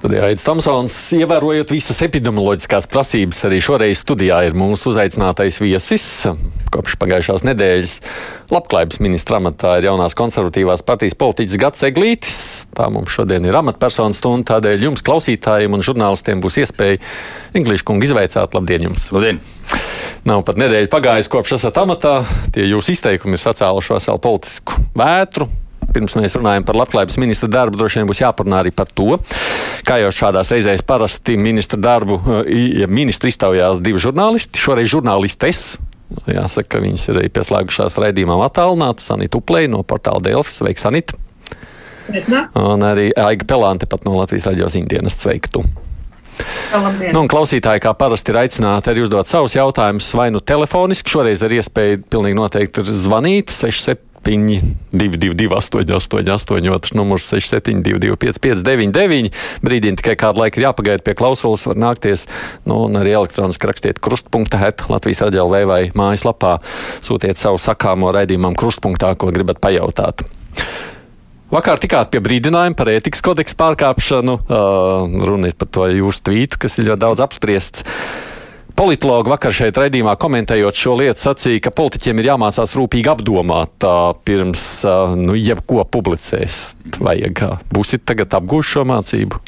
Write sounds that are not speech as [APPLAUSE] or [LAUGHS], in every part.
Studijā Aits Tomsons, ievērojot visas epidemioloģiskās prasības, arī šoreiz studijā ir mūsu uzaicinātais viesis. Kopš pagājušās nedēļas labklājības ministra amatā ir jaunās konservatīvās partijas politiķis Gats Eglītis. Tā mums šodien ir amatpersonu stunda, tādēļ jums, klausītājiem un žurnālistiem, būs iespēja Inglīšu kungu izveicāt. Labdien jums! Labdien! Nav pat nedēļa pagājusi, kopš esat amatā. Tie jūsu izteikumi ir sacēlušos vēl politisku vētru pirms mēs runājam par labklājības ministra darbu, droši vien būs jāparunā arī par to, kā jau šādās reizēs parasti ministra darbu, ja ministru iztaujās divi žurnālisti, šoreiz žurnālistes. Jāsaka, ka viņas ir arī pieslēgušās raidījumam attālināti. Sanita Uplēja no portāla Delfis. Sveika, Sanita! Un arī Aiga Pelāne pat no Latvijas raidījos Indienas. Sveiktu! Labdien. Nu, klausītāji, kā parasti, ir aicināti arī uzdot savus jautājumus, vai nu telefoniski, šoreiz ar iespēju pilnīgi noteikti zvanīt 67. 222, 888, otrs numurs 672, 559, brīdī tikai kādu laiku ir jāpagaida pie klausulas, var nākties, nu, un arī elektroniski rakstiet krustpunktā, Latvijas raidījā vai mājaslapā, sūtiet savu sakāmo raidījumam krustpunktā, ko gribat pajautāt. Vakar tikāt pie brīdinājuma par ētikas kodeksu pārkāpšanu. Uh, runa ir par to jūsu tvītu, kas ir ļoti daudz apspriests. Politologi vakar šeit raidījumā komentējot šo lietu sacīja, ka politiķiem ir jāmācās rūpīgi apdomāt uh, pirms uh, nu, jebko publicēs. Vajag, būsit tagad apgūši šo mācību?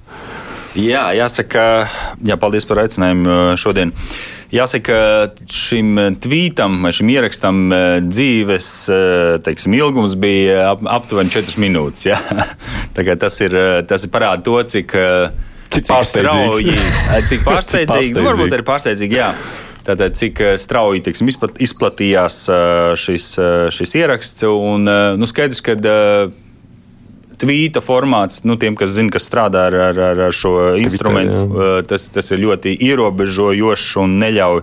Jā, jāsaka, jā, paldies par aicinājumu šodien. Jāsaka, šim tvītam vai šim ierakstam dzīves teiksim, ilgums bija ap, aptuveni 4 minūtes. Ja? [LAUGHS] tas ir, tas parāda to, cik Cik pārsteidzīgi. [LAUGHS] Cik pārsteidzīgi, nu, varbūt arī pārsteidzīgi, jā. Tātad, cik strauji tiksim, izplatījās šis, šis ieraksts. Un, nu, skaidrs, ka tvīta formāts, nu, tiem, kas zina, kas strādā ar, ar, ar šo instrumentu, Twitter, tas, tas ir ļoti ierobežojošs un neļauj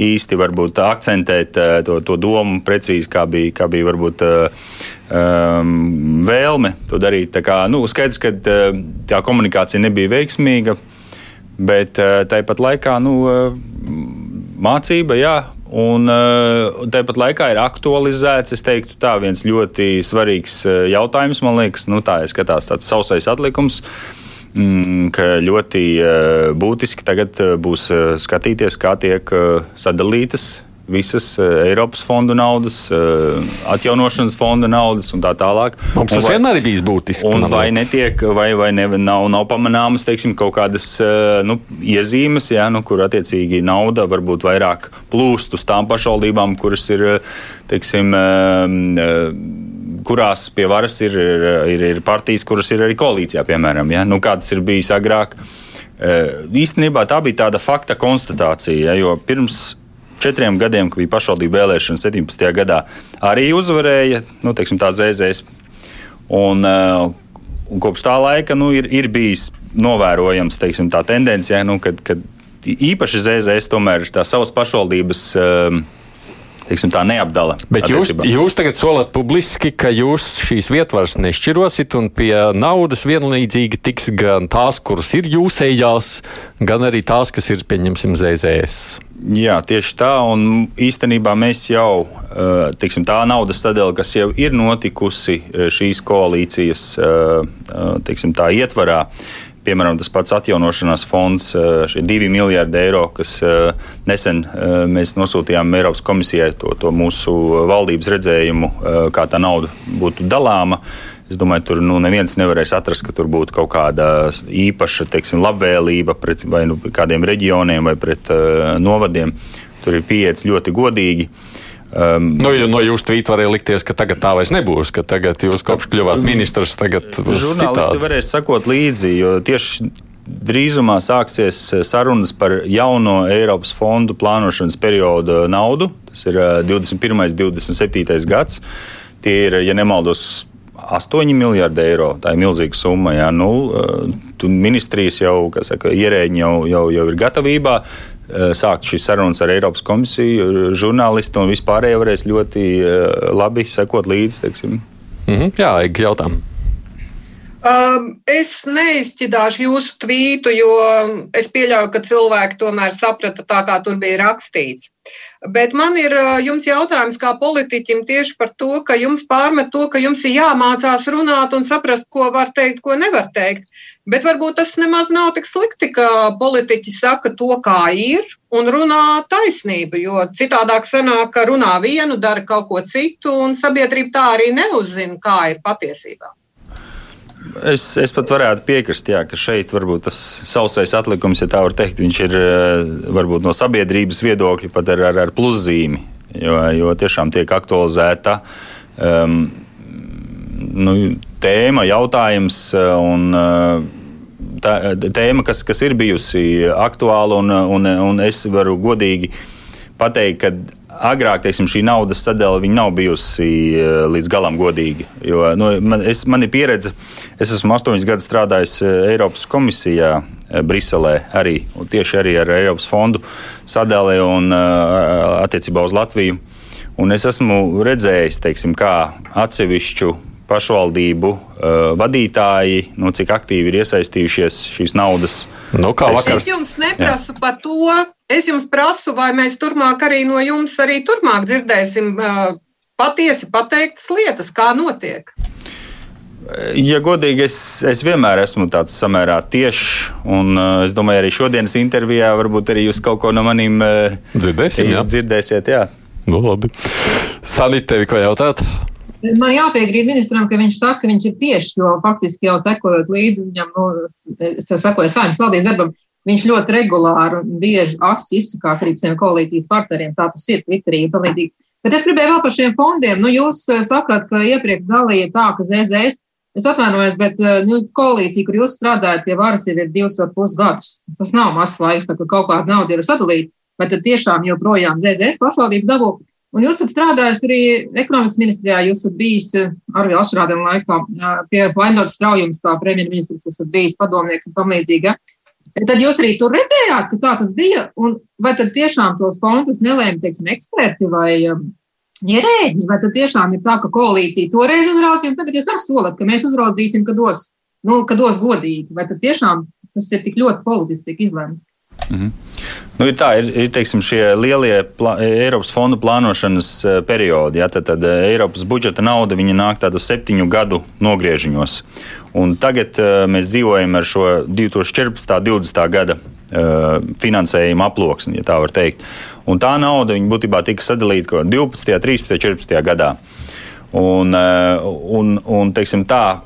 īsti varbūt akcentēt to, to domu precīzi, kā bija, kā bija varbūt um, vēlme to darīt. Tā kā, nu, skaidrs, ka tā komunikācija nebija veiksmīga, bet tāpat laikā nu, mācība, jā. Un tāpat laikā ir aktualizēts, es teiktu, tā viens ļoti svarīgs jautājums, man liekas, nu, tā ir skatās tāds sausais atlikums. Mm, ka ļoti būtiski tagad būs skatīties, kā tiek sadalītas visas Eiropas fondu naudas, atjaunošanas fonda naudas un tā tālāk. Mums tas vienmēr ir bijis būtiski. Un vai netiek, vai, vai ne, nav, nav pamanāmas teiksim, kaut kādas nu, iezīmes, jā, nu, kur attiecīgi nauda varbūt vairāk plūst uz tām pašvaldībām, kuras ir, teiksim, kurās pie varas ir, ir, ir partijas, kuras ir arī koalīcijā, piemēram, ja? nu, kā tas ir bijis agrāk. Īstenībā tā bija tāda fakta konstatācija, ja, jo pirms četriem gadiem, kad bija pašvaldību vēlēšanas 17. gadā, arī uzvarēja nu, teiksim, tā ZZS. Un, un kopš tā laika nu, ir, ir bijis novērojams teiksim, tā tendence, ja, nu, kad, kad īpaši ZZS tomēr tās savas pašvaldības. Uh, teiksim, tā neapdala. Bet jūs, jūs tagad solat publiski, ka jūs šīs vietvaras nešķirosiet un pie naudas vienlīdzīgi tiks gan tās, kuras ir jūsējās, gan arī tās, kas ir, pieņemsim, ZZS. Jā, tieši tā, un īstenībā mēs jau, tiksim, tā naudas sadale, kas jau ir notikusi šīs koalīcijas, tiksim, tā ietvarā, Piemēram, tas pats atjaunošanās fonds, šie divi miljardi eiro, kas nesen mēs nosūtījām Eiropas komisijai to, to mūsu valdības redzējumu, kā tā nauda būtu dalāma. Es domāju, tur nu, neviens nevarēs atrast, ka tur būtu kaut kāda īpaša teiksim, labvēlība pret vai nu kādiem reģioniem vai pret uh, novadiem. Tur ir pieeja ļoti godīgi. Uh, Um, nu, no jūsu tvīta varēja likties, ka tagad tā vairs nebūs, ka tagad jūs kopš kļuvāt ministrs, tagad žurnālisti citādi. varēs sakot līdzi, jo tieši drīzumā sāksies sarunas par jauno Eiropas fondu plānošanas periodu naudu. Tas ir 21. un 27. gads. Tie ir, ja nemaldos, 8 miljardi eiro. Tā ir milzīga summa. Jā. Nu, ministrijas jau, saka, ierēģi jau, jau, jau ir gatavībā. Eh, sākt šīs sarunas ar Eiropas komisiju, žurnālisti un vispārējie varēs ļoti eh, labi sekot līdzi. Teiksim. Mm -hmm. Jā, jautājums. Um, es neizķidāšu jūsu tvītu, jo es pieļauju, ka cilvēki tomēr saprata tā, kā tur bija rakstīts. Bet man ir uh, jums jautājums kā politiķim tieši par to, ka jums pārmet to, ka jums ir jāmācās runāt un saprast, ko var teikt, ko nevar teikt. Bet varbūt tas nemaz nav tik slikti, ka politiķi saka to, kā ir, un runā taisnību. Jo citādāk sanāk, ka runā vienu, dara kaut ko citu, un sabiedrība tā arī neuzzina, kā ir patiesībā. Es, es pat varētu piekrist, jā, ka šeit varbūt tas sausais atlikums, ja tā var teikt, viņš ir eh, varbūt no sabiedrības viedokļa pat ar, ar, ar pluszīmi, jo, jo tiešām tiek aktualizēta um, nu, tēma, jautājums eh, un uh, tā, tēma, kas, kas ir bijusi aktuāla, un, un, un es varu godīgi pateikt, ka agrāk teiksim, šī naudas sadale nav bijusi eh, līdz galam godīga. Jo, nu, man, es, man ir pieredze, es esmu astoņus gadus strādājis eh, Eiropas komisijā. Eh, Briselē arī tieši arī ar Eiropas fondu sadali un attiecībā uz Latviju. Un es esmu redzējis, teiksim, kā atsevišķu pašvaldību uh, vadītāji, nu, cik aktīvi ir iesaistījušies šīs naudas. Nu, kā vakar? Es jums neprasu Jā. par to, Es jums prasu, vai mēs turpmāk arī no jums arī turpmāk dzirdēsim uh, patiesi pateiktas lietas, kā notiek. Ja godīgi, es, es vienmēr esmu tāds samērā tiešs, un uh, es domāju, arī šodienas intervijā varbūt arī jūs kaut ko no maniem uh, Dzirdēsim, jā. dzirdēsiet. Jā. Nu, labi. Sanīt, tevi ko jautāt? Man jāpiekrīt ministram, ka viņš saka, ka viņš ir tieši, jo faktiski jau sekojot līdzi viņam, nu, es sekoju saimnes valdības darbam, Viņš ļoti regulāri un bieži asi izsakās arī saviem koalīcijas partneriem. Tā tas ir Twitterī un tā līdzīgi. Bet es gribēju vēl par šiem fondiem. Nu, jūs eh, sakāt, ka iepriekš dalīja tā, ka ZZS, es atvainojos, bet eh, nu, koalīcija, kur jūs strādājat pie varas, jau ir divus ar pus gadus. Tas nav mazs laiks, tā ka kaut kāda nauda ir sadalīta, bet tad tiešām joprojām ZZS pašvaldību dabū. Un jūs esat strādājis arī ekonomikas ministrijā, jūs esat bijis eh, arī Ašrādiem laikā pie Laimdotas straujums, kā premjerministrs, esat bijis padomnieks un tam līdzīgi. Tad jūs arī tur redzējāt, ka tā tas bija. Vai tad tiešām tos fondus nelēma teiksim, eksperti vai um, ierēģi? Vai tad tiešām ir tā, ka koalīcija toreiz uzraudzīja, un tagad jūs arī solat, ka mēs uzraudzīsim, ka dos, nu, ka dos godīgi? Vai tad tiešām tas ir tik ļoti politiski izlemts? Mhm. Nu, ir tā, ir, ir teiksim, šie lielie plā, Eiropas fondu plānošanas eh, periodi. Ja, tad, tad eh, Eiropas budžeta nauda nāk tādu septiņu gadu nogriežiņos. Un tagad uh, mēs dzīvojam ar šo 2014. un 2020. gada uh, finansējuma aploksni, ja tā var teikt. Un tā nauda būtībā tika sadalīta 12., 13., 14. gadā. Un, uh, un, un teiksim, tā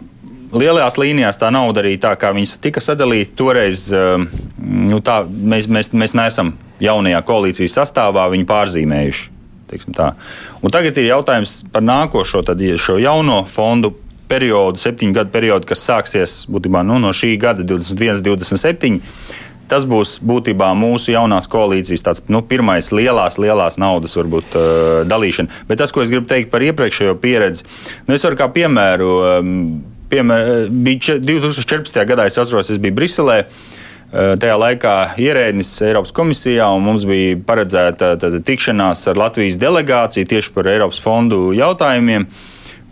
lielajās līnijās tā nauda arī tā, kā viņas tika sadalīta toreiz, um, nu, tā, mēs, mēs, mēs neesam jaunajā koalīcijas sastāvā viņu pārzīmējuši. Tagad ir jautājums par nākošo, tad, šo jauno fondu periodu, septiņu gadu periodu, kas sāksies būtībā nu, no šī gada 21, 27. Tas būs būtībā mūsu jaunās koalīcijas tāds, nu, pirmais lielās, lielās naudas varbūt, uh, dalīšana. Bet tas, ko es gribu teikt par iepriekšējo pieredzi, nu, es varu kā piemēru um, piemēr, bija 2014. gadā, es atceros, es biju Briselē. Eh, tajā laikā ierēdnis Eiropas komisijā, un mums bija paredzēta tikšanās ar Latvijas delegāciju tieši par Eiropas fondu jautājumiem.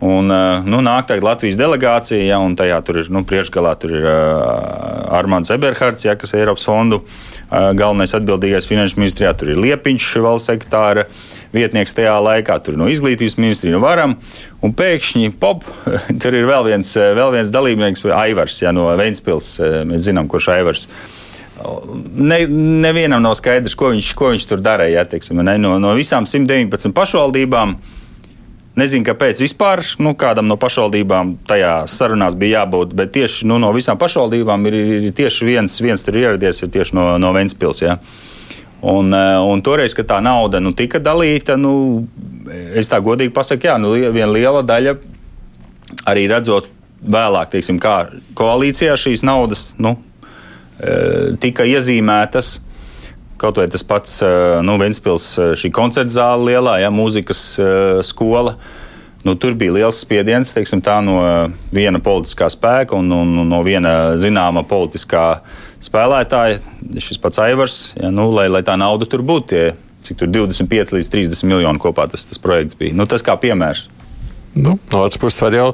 Un, eh, nu, nāk tagad Latvijas delegācija, ja, un tajā tur ir nu, priekšgalā tur ir uh, Armāns Eberhards, ja, kas ir Eiropas fondu uh, galvenais atbildīgais finanšu ministrijā. Tur ir Liepiņš, valsts sektāra vietnieks tajā laikā, tur no izglītības ministrija, no varam. Un pēkšņi, pop, [LAUGHS] tur ir vēl viens, vēl viens dalībnieks, Aivars ja, no Ventspils. Mēs zinām, kurš Aivars ir. Ne, nevienam nav skaidrs, ko viņš, ko viņš tur darīja. No, no visām 119 pašvaldībām uh, Nezinu, kāpēc vispār nu, kādam no pašvaldībām tajā sarunās bija jābūt, bet tieši nu, no visām pašvaldībām ir, ir tieši viens, viens tur ieradies, ir tieši no, no Ventspils. Ja. Un, eh, un toreiz, kad tā nauda nu, tika dalīta, nu, es tā godīgi pasaku, jā, nu, viena liela daļa arī redzot vēlāk, teiksim, kā koalīcijā šīs naudas nu, eh, tika iezīmētas. Kaut vai tas pats nu, Ventspils, šī koncerta zāle lielā, ja, mūzikas skola. Nu, tur bija liels spiediens teiksim, tā, no viena politiskā spēka un, un, un no viena zināma politiskā spēlētāja, šis pats Aivars, ja, nu, lai, lai tā nauda tur būtu. Tie, cik tur 25 līdz 30 miljoni kopā tas, tas projekts bija. Nu, tas kā piemērs. Nu, no otras puses, var jau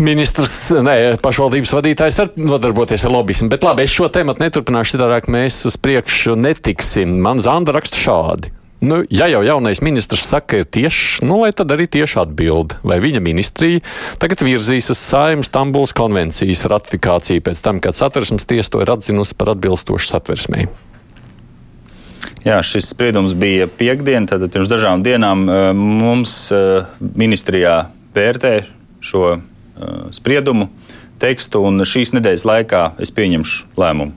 Ministrs, nē, pašvaldības vadītājs var nodarboties ar lobbyismu, bet labi, es šo tēmu neturpināšu, citādi mēs uz priekšu netiksim. Man Zanda raksta šādi. Nu, ja jau jaunais ministrs saka, ir tieši, nu, lai tad arī tieši atbild, vai viņa ministrija tagad virzīs uz saimu Stambuls konvencijas ratifikāciju pēc tam, kad satversmes tiesa to ir atzinusi par atbilstošu satversmē. Jā, šis spriedums bija piekdien, tad pirms dažām dienām eh, mums eh, ministrijā vērtē šo eh, spriedumu tekstu, un šīs nedēļas laikā es pieņemšu lēmumu.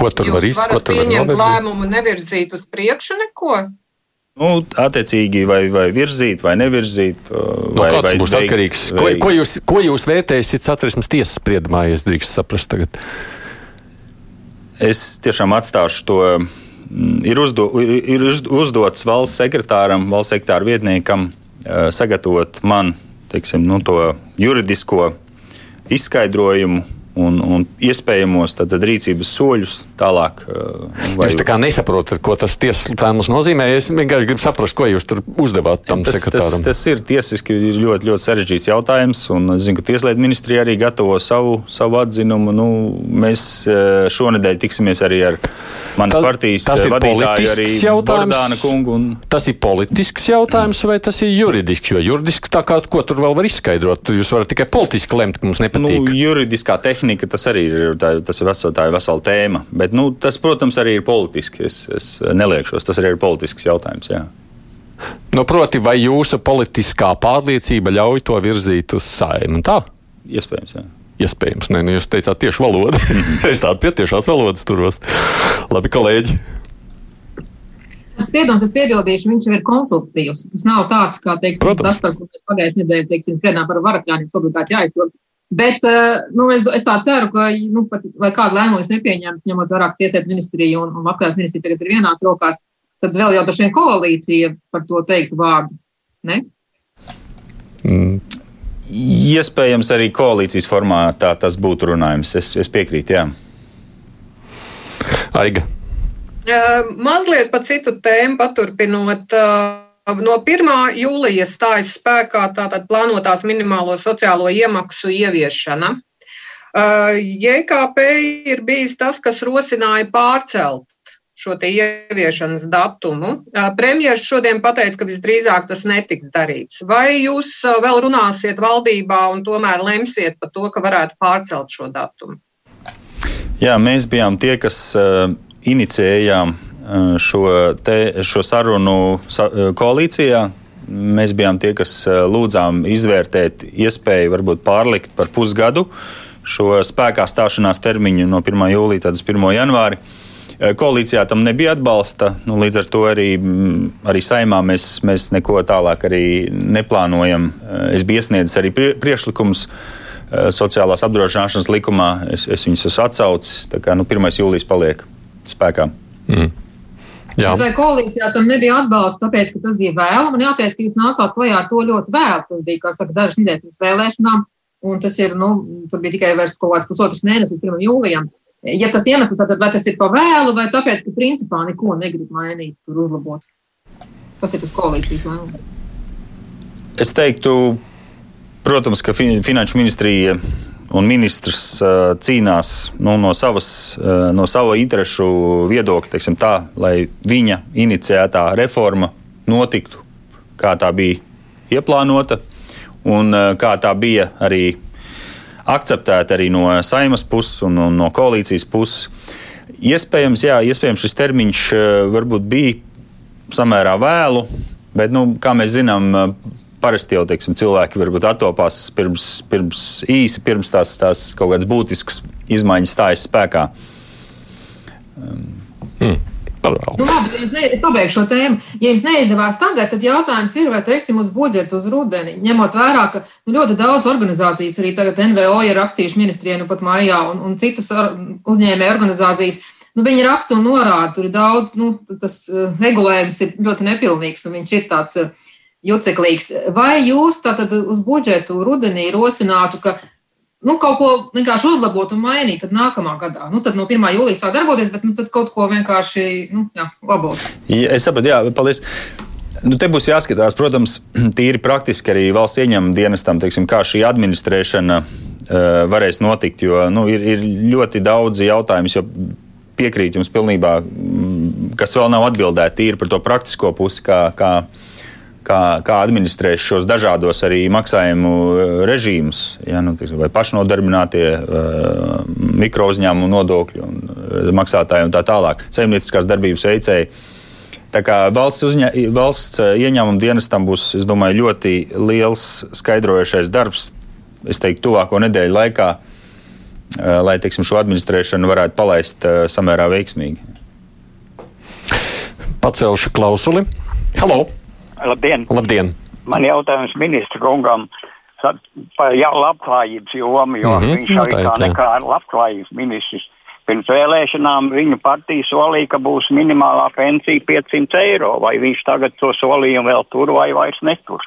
Ko tur Jūs var izdarīt? Pieņemt lēmumu, nevirzīt uz priekšu neko. Nu, attiecīgi, vai, vai virzīt, vai nevirzīt. Uh, no, vai, kāds vai būs veikt, atkarīgs? Vai... Ko, ko, jūs, ko jūs vērtēsiet satversmes tiesas spriedumā, ja es drīkst saprast tagad? Es tiešām atstāšu to. Mm, ir, uzdo, ir, ir uzdots valsts sekretāram, valsts sekretāra vietniekam uh, sagatavot man teiksim, nu, to juridisko izskaidrojumu un, un iespējamos tad, tad rīcības soļus tālāk. Vai... Jūs tā kā nesaprotat, ko tas tiesas lēmums nozīmē. Es vienkārši gribu saprast, ko jūs tur uzdevāt tam tas, sekretāram. Tas, tas ir tiesiski ir ļoti, ļoti sarežģīts jautājums, un es zinu, ka Tieslietu ministrija arī gatavo savu, savu atzinumu. Nu, mēs uh, šonadēļ tiksimies arī ar manas tas, partijas uh, vadītāju, arī Bordāna kungu. Un... Tas ir politisks jautājums vai tas ir juridisks? Jo juridiski tā kā ko tur vēl var izskaidrot, jūs varat tikai politiski lemt, ka mums nepatīk. Nu, juridiskā tehnika tehnika, tas arī ir, tā, tas ir vesel, tā ir vesela tēma. Bet, nu, tas, protams, arī ir politiski. Es, es neliekšos, tas arī ir politisks jautājums. Jā. Nu, proti, vai jūsu politiskā pārliecība ļauj to virzīt uz saimnu? Tā? Iespējams, jā. Iespējams, nē, nu jūs teicāt tieši valodu. [LAUGHS] es tādu pie tiešās valodas turos. Labi, kolēģi. Tas spriedums, es piebildīšu, viņš jau ir konsultatīvs. Tas nav tāds, kā teiksim, Protams. tas, par ko mēs pagājušajā nedēļā teiksim, spriedām par varakļiem, obligāti jāizdod. Bet eh, nu, es, es tā ceru, ka, nu, pat, lai kādu lēmumu es nepieņemtu, ņemot vērā, ka Tieslietu ministrija un, un Labklājības ministrija tagad ir vienās rokās, tad vēl jau dažiem koalīcija par to teikt vārdu. Ne? Mm. Iespējams, arī koalīcijas formātā tas būtu runājums. Es, es piekrītu, jā. Aiga. Uh, mazliet pa citu tēmu paturpinot. Uh, No 1. jūlija stājas spēkā tātad plānotās minimālo sociālo iemaksu ieviešana. JKP ir bijis tas, kas rosināja pārcelt šo ieviešanas datumu. Premjerministrs šodien pateica, ka visdrīzāk tas netiks darīts. Vai jūs vēl runāsiet valdībā un tomēr lemsiet par to, ka varētu pārcelt šo datumu? Jā, mēs bijām tie, kas uh, inicijējām Eh, šo, te, šo sarunu sa, koalīcijā. Mēs bijām tie, kas lūdzām izvērtēt iespēju varbūt pārlikt par pusgadu šo spēkā stāšanās termiņu no 1. jūlija līdz 1. janvārim. Koalīcijā tam nebija atbalsta. Nu, līdz ar to arī, arī saimā mēs, mēs neko tālāk neplānojam. Es biju iesniedzis arī priekšlikumus sociālās apdrošināšanas likumā. Es, es viņus esmu atsaucis. Tā kā nu, 1. jūlijas paliek spēkā. Mm. Jā. Vai koalīcijā tam nebija atbalsta, tāpēc, ka tas bija vēlu? Man jāteic, ka jūs nācāt klajā ar to ļoti vēlu. Tas bija, kā saka, dažas nedēļas pirms vēlēšanām, un tas ir, nu, tur bija tikai vairs kaut kāds pusotrs mēnesis līdz 1. jūlijam. Ja tas iemesls, tad vai tas ir pa vēlu, vai tāpēc, ka principā neko negrib mainīt, tur uzlabot? Kas ir tas koalīcijas lēmums? Es teiktu, protams, ka Finanšu ministrija un ministrs uh, cīnās nu, no, savas, uh, no sava interesu viedokļa, teiksim, tā, lai viņa iniciētā reforma notiktu, kā tā bija ieplānota un uh, kā tā bija arī akceptēta arī no saimas puses un, un no koalīcijas puses. Iespējams, jā, iespējams šis termiņš varbūt bija samērā vēlu, bet, nu, kā mēs zinām, parasti jau teiksim, cilvēki varbūt attopās pirms, pirms īsi, pirms tās, tās kaut kādas būtiskas izmaiņas stājas spēkā. Hmm. Nu, labi, ja ne, es pabeigšu šo tēmu. Ja jums neizdevās tagad, tad jautājums ir, vai teiksim, uz budžetu, uz rudeni, ņemot vērā, ka nu, ļoti daudz organizācijas, arī tagad NVO ir rakstījuši ministrijai, nu pat mājā, un, un citas uzņēmēja organizācijas. Nu, viņi raksta un norāda, tur ir daudz, nu, tas uh, regulējums ir ļoti nepilnīgs, un viņš ir tāds uh, juceklīgs. Vai jūs tātad uz budžetu rudenī rosinātu, ka nu, kaut ko vienkārši uzlabot un mainīt nākamā gadā? Nu, tad no 1. jūlijā sāk darboties, bet nu, kaut ko vienkārši nu, jā, labot. Ja, es saprotu, jā, paldies. Nu, te būs jāskatās, protams, [CLEARS THROAT] tīri praktiski arī valsts ieņēmuma dienestam, teiksim, kā šī administrēšana uh, varēs notikt. Jo nu, ir, ir ļoti daudz jautājumu, piekrīt jums pilnībā, mm, kas vēl nav atbildēti tīri par to praktisko pusi, kā, kā, kā, kā administrēs šos dažādos arī maksājumu uh, režīmus, ja, nu, teiksim, vai pašnodarbinātie, uh, mikro uzņēmumu nodokļu un, uh, maksātāji un tā tālāk, saimnieciskās darbības veicēji. Tā kā valsts, uzņē, valsts eh, ieņēmuma dienestam būs, es domāju, ļoti liels skaidrojošais darbs, es teiktu, tuvāko nedēļu laikā, eh, lai teiksim, šo administrēšanu varētu palaist eh, samērā veiksmīgi. Pacelšu klausuli. Halo! Labdien! Labdien. Man jautājums ministra kungam par labklājības jomu, jo mm -hmm, viņš arī kā nekā labklājības ministrs Pirms vēlēšanām viņa partija solīja, ka būs minimālā pensija 500 eiro. Vai viņš tagad to solījumu vēl tur vai vairs netur?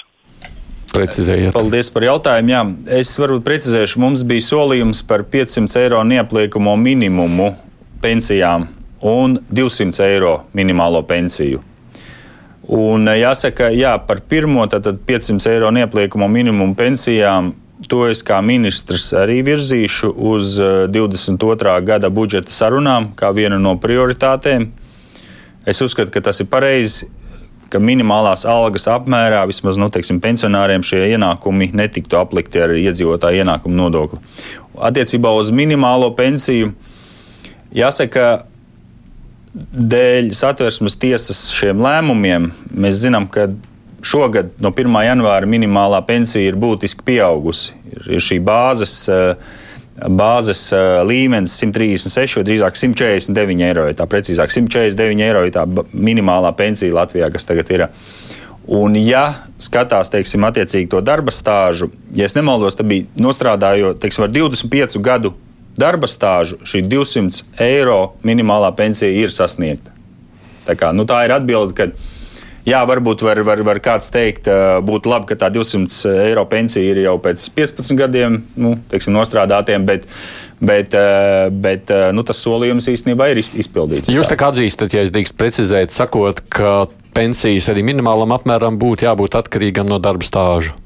Precizējiet. Paldies par jautājumu. Jā, es varbūt precizēšu. Mums bija solījums par 500 eiro neapliekamo minimumu pensijām un 200 eiro minimālo pensiju. Un jāsaka, jā, par pirmo tātad 500 eiro neapliekamo minimumu pensijām To es kā ministrs arī virzīšu uz 22. Eh, gada budžeta sarunām kā vienu no prioritātēm. Es uzskatu, ka tas ir pareizi, ka minimālās algas apmērā vismaz nu, teiksim, pensionāriem šie ienākumi netiktu aplikti ar iedzīvotāju ienākumu nodokli. Attiecībā uz minimālo pensiju jāsaka, dēļ satversmes tiesas šiem lēmumiem mēs zinām, ka Šogad no 1. janvāra minimālā pensija ir būtiski pieaugusi. Ir šī bāzes, eh, bāzes eh, līmenis 136 vai drīzāk 149 eiro. Tā precīzāk 149 eiro ir tā minimālā pensija Latvijā, kas tagad ir. Un, ja skatās, teiksim, attiecīgi to darba stāžu, ja nemaldos, tad bija nostrādājot, teiksim, ar 25 gadu darba stāžu, šī 200 eiro minimālā pensija ir sasniegta. Tā, kā, nu, tā ir atbilde, ka Jā, varbūt var, var, var kāds teikt, būtu labi, ka tā 200 eiro pensija ir jau pēc 15 gadiem nu, teiksim, nostrādātiem, bet, bet, bet nu, tas solījums īstenībā ir izpildīts. Jūs tā kā atzīstat, ja es drīkst precizēt, sakot, ka pensijas arī minimālam apmēram būtu jābūt atkarīgam no darba stāža.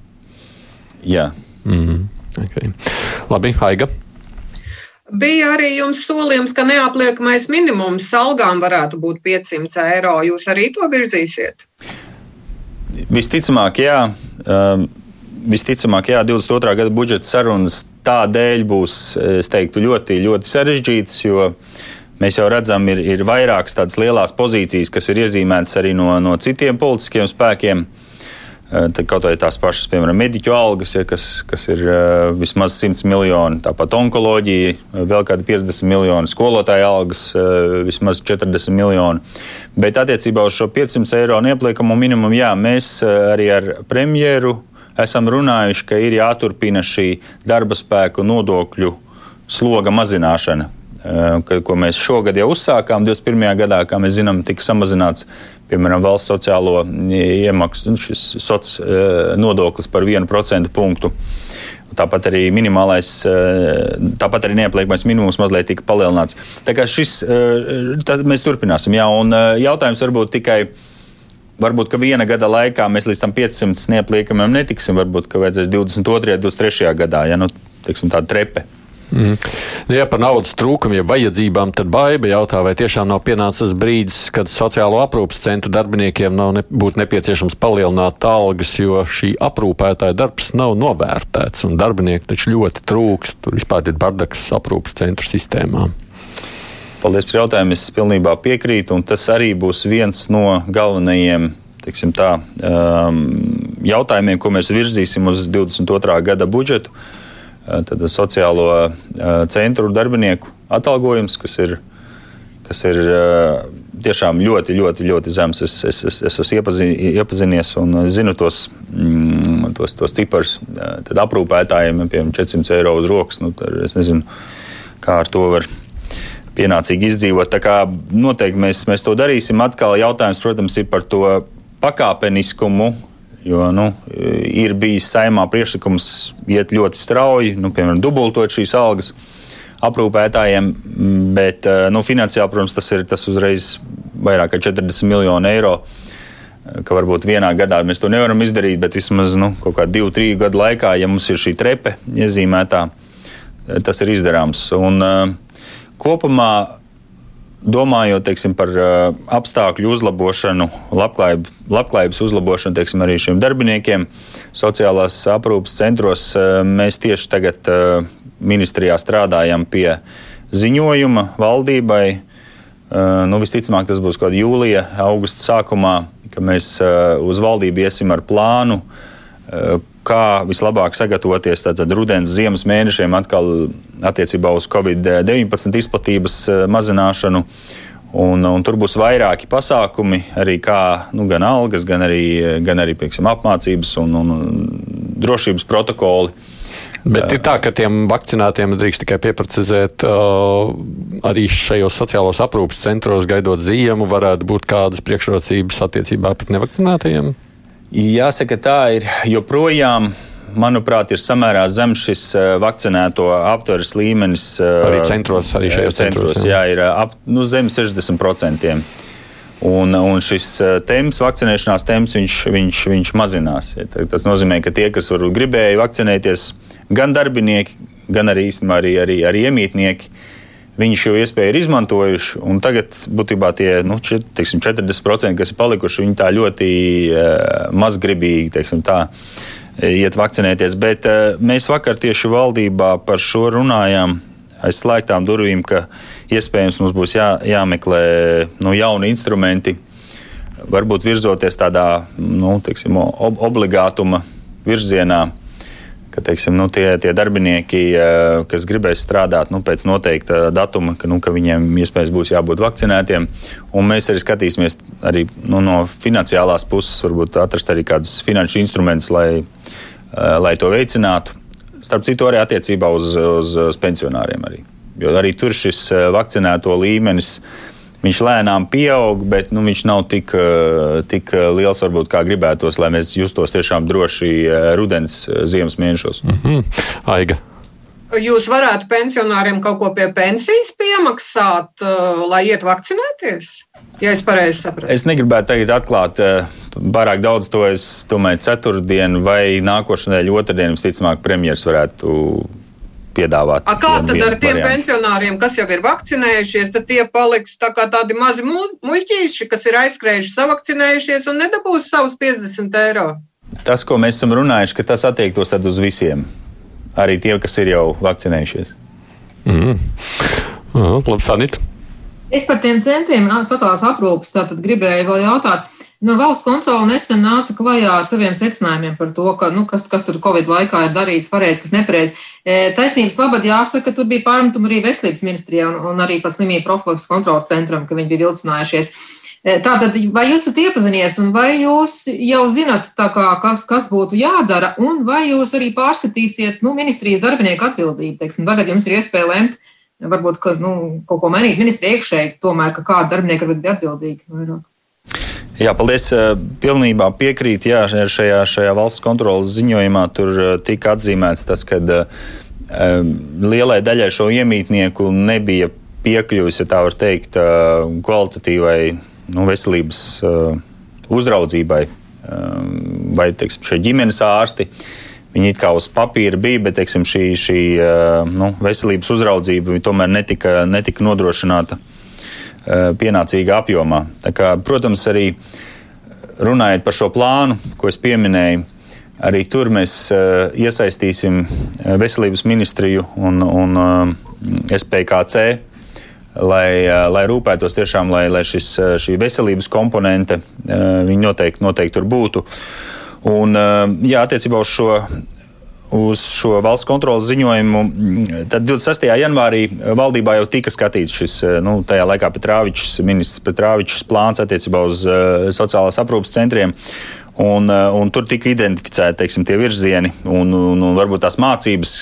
Jā. Mm, okay. Labi, Aiga. Bija arī jums solījums, ka neapliekamais minimums algām varētu būt 500 eiro. Jūs arī to virzīsiet? Visticamāk, jā. Um, visticamāk, jā, 22. gada budžeta sarunas tādēļ būs, teiktu, ļoti, ļoti sarežģītas, jo mēs jau redzam, ir, ir vairākas tādas lielas pozīcijas, kas ir iezīmētas arī no, no citiem politiskiem spēkiem. Uh, kaut vai tās pašas, piemēram, mediķu algas, ja, kas, kas ir uh, vismaz 100 miljoni, tāpat onkoloģija, eh, vēl kādi 50 miljoni, skolotāja algas, vismaz 40 miljoni. Bet attiecībā uz šo 500 eiro neapliekamo minimumu, jā, mēs arī ar premjeru esam runājuši, ka ir jāturpina šī darba spēku nodokļu sloga mazināšana. Ko mēs šogad jau uzsākām, 21. gadā, kā mēs zinām, tika samazināts piemēram, valsts sociālo iemaksu, nu, šis sociālais eh, nodoklis par 1% punktu. Tāpat arī minimālais, eh, tāpat arī neapliekamais minimums mazliet tika palielināts. Tā kā šis, eh, mēs turpināsim, jā, un jautājums varbūt tikai. Varbūt, ka viena gada laikā mēs līdz tam 500 neapliekamiem netiksim, varbūt, ka vajadzēs 22. un 23. gadā, ja nu, teiksim, tāda trepe. Mm. Ja par naudas trūkumu, ja vajadzībām, tad baiba jautā, vai tiešām nav pienācis brīdis, kad sociālo aprūpas centru darbiniekiem nav ne, būtu nepieciešams palielināt algas, jo šī aprūpētāja darbs nav novērtēts un darbinieki taču ļoti trūks. Tur vispār ir bardaks aprūpas centru sistēmā. Paldies par jautājumu. Es pilnībā piekrītu, un tas arī būs viens no galvenajiem tā, um, jautājumiem, ko mēs virzīsim uz 22. gada budžetu. Uh, tad sociālo centru darbinieku atalgojums, kas ir, kas ir tiešām ļoti, ļoti, ļoti zems. Es, es, es, es esmu iepazin, iepazinies un zinu tos, mm, tos, tos ciparus. Tad aprūpētājiem, piemēram, 400 eiro uz rokas. Nu, es nezinu, kā ar to var pienācīgi izdzīvot. Tā kā noteikti mēs, mēs to darīsim. Atkal jautājums, protams, ir par to pakāpeniskumu, Jo nu, ir bijis saimā priekšlikums iet ļoti strauji, nu, piemēram, dubultot šīs algas aprūpētājiem, bet eh, nu, finansiāli, protams, tas ir tas uzreiz vairāk kā 40 miljoni eiro. ka varbūt vienā gadā mēs to nevaram izdarīt, bet vismaz nu, kaut kādā divu, trīs gadu laikā, ja mums ir šī trepe iezīmētā, tas ir izdarāms. Un, kopumā domājot teiksim, par uh, apstākļu uzlabošanu, labklājību, labklājības uzlabošanu teiksim, arī šiem darbiniekiem, sociālās aprūpes centros, uh, mēs tieši tagad uh, ministrijā strādājam pie ziņojuma valdībai. Nu, visticamāk, tas būs kaut kādā jūlijā, augusta sākumā, kad mēs uz valdību iesim ar plānu, kā vislabāk sagatavoties tātad rudens, ziemas mēnešiem atkal attiecībā uz Covid-19 izplatības eh, mazināšanu. Un, un tur būs vairāki pasākumi, arī kā, nu, gan algas, gan arī, gan arī pieksim, apmācības un, un drošības protokoli. Bet ir tā, ka tiem vakcinētiem drīkst tikai pieprecizēt, uh, arī šajos sociālos aprūpas centros, gaidot ziemu, varētu būt kādas priekšrocības attiecībā pret nevakcinētajiem? Jāsaka, tā ir joprojām. Manuprāt, ir samērā zems šis eh, vakcinēto aptveres līmenis. Eh, arī centros, arī šajos centros. centros jā, jā ir ap, nu, zem 60%. Un, un šis temps, vakcinēšanās temps, viņš, viņš, viņš mazinās. Tas nozīmē, ka tie, kas gribēja vakcinēties, gan darbinieki, gan arī īstenībā arī, arī, arī iemītnieki, Viņi šo iespēju ir izmantojuši, tagad būtībā tie nu, čet, teiksim, 40%, kas ir palikuši, viņi tā ļoti uh, mazgribīgi teiksim, tā, iet vakcinēties. Bet uh, mēs vakar tieši valdībā par šo runājām aiz slēgtām durvīm, ka iespējams mums būs jā, jāmeklē nu, jauni instrumenti, varbūt virzoties tādā nu, teiksim, ob obligātuma virzienā ka teiksim, nu, tie, tie darbinieki, eh, kas gribēs strādāt nu, pēc noteikta datuma, ka, nu, ka viņiem iespējams būs jābūt vakcinētiem. Un mēs arī skatīsimies arī, nu, no finansiālās puses, varbūt atrast arī kādus finanšu instrumentus, lai, eh, lai to veicinātu. Starp citu, arī attiecībā uz, uz, uz pensionāriem. Arī. Jo arī tur šis eh, vakcinēto līmenis ir Viņš lēnām pieaug, bet nu, viņš nav tik, eh, tik liels, varbūt, kā gribētos, lai mēs justos tiešām droši eh, rudens, eh, ziemas mēnešos. Mm -hmm. Aiga. Jūs varētu pensionāriem kaut ko pie pensijas piemaksāt, lai iet vakcinēties? Ja es pareizi sapratu. Es negribētu tagad atklāt pārāk daudz to. Es domāju, ceturtdien vai nākošais nedēļa, otrdien, visticamāk, premjerministrs varētu piedāvāt. A kā tad ar tiem variantu. pensionāriem, kas jau ir vakcinējušies, tad tie paliks tā kā tādi mazi muļķīši, kas ir aizskrējuši, savakcinējušies un nedabūs savus 50 eiro? Tas, ko mēs esam runājuši, ka tas attiektos uz visiem, arī tie, kas ir jau vakcinējušies. Mm. Uh, labi, Sanita. Es par tiem centriem sociālās aprūpes gribēju vēl jautāt. Nu, valsts kontrole nesen nāca klajā ar saviem secinājumiem par to, ka, nu, kas, kas tur Covid laikā ir darīts pareizi, kas nepareizi. E, taisnības labad jāsaka, ka tur bija pārmetumi arī veselības ministrijai un, un arī pat slimību profilaks kontrolas centram, ka viņi bija vilcinājušies. E, tātad, vai jūs esat iepazinies, un vai jūs jau zinat, kā, kas, kas būtu jādara, un vai jūs arī pārskatīsiet nu, ministrijas darbinieku atbildību? Teiksim, tagad jums ir iespēja lemt, varbūt ka, nu, kaut ko mainīt ministrijai iekšēji, tomēr, ka kādi darbinieki varbūt bija atbildīgi vairāk. Jā, paldies. Pilnībā piekrīt. Jā, šajā, šajā valsts kontrolas ziņojumā tur tika atzīmēts tas, ka lielai daļai šo iemītnieku nebija piekļuvis, ja tā var teikt, kvalitatīvai nu, veselības uzraudzībai vai teiksim, šie ģimenes ārsti. Viņi it kā uz papīra bija, bet teiksim, šī, šī nu, veselības uzraudzība tomēr netika, netika nodrošināta uh, pienācīgā apjomā. Kā, protams, arī runājot par šo plānu, ko es pieminēju, arī tur mēs uh, iesaistīsim eh, veselības ministriju un, un SPKC, lai, lai rūpētos tiešām, lai, lai šis, šī veselības komponente noteikti, noteikti tur būtu. Un, jā, attiecībā uz šo uz šo valsts kontrolas ziņojumu. Tad 26. janvārī valdībā jau tika skatīts šis, nu, tajā laikā Petrāvičs, ministrs Petrāvičs plāns attiecībā uz uh, sociālās aprūpas centriem. Un, uh, un tur tika identificēti teiksim, tie virzieni un, un, un varbūt tās mācības,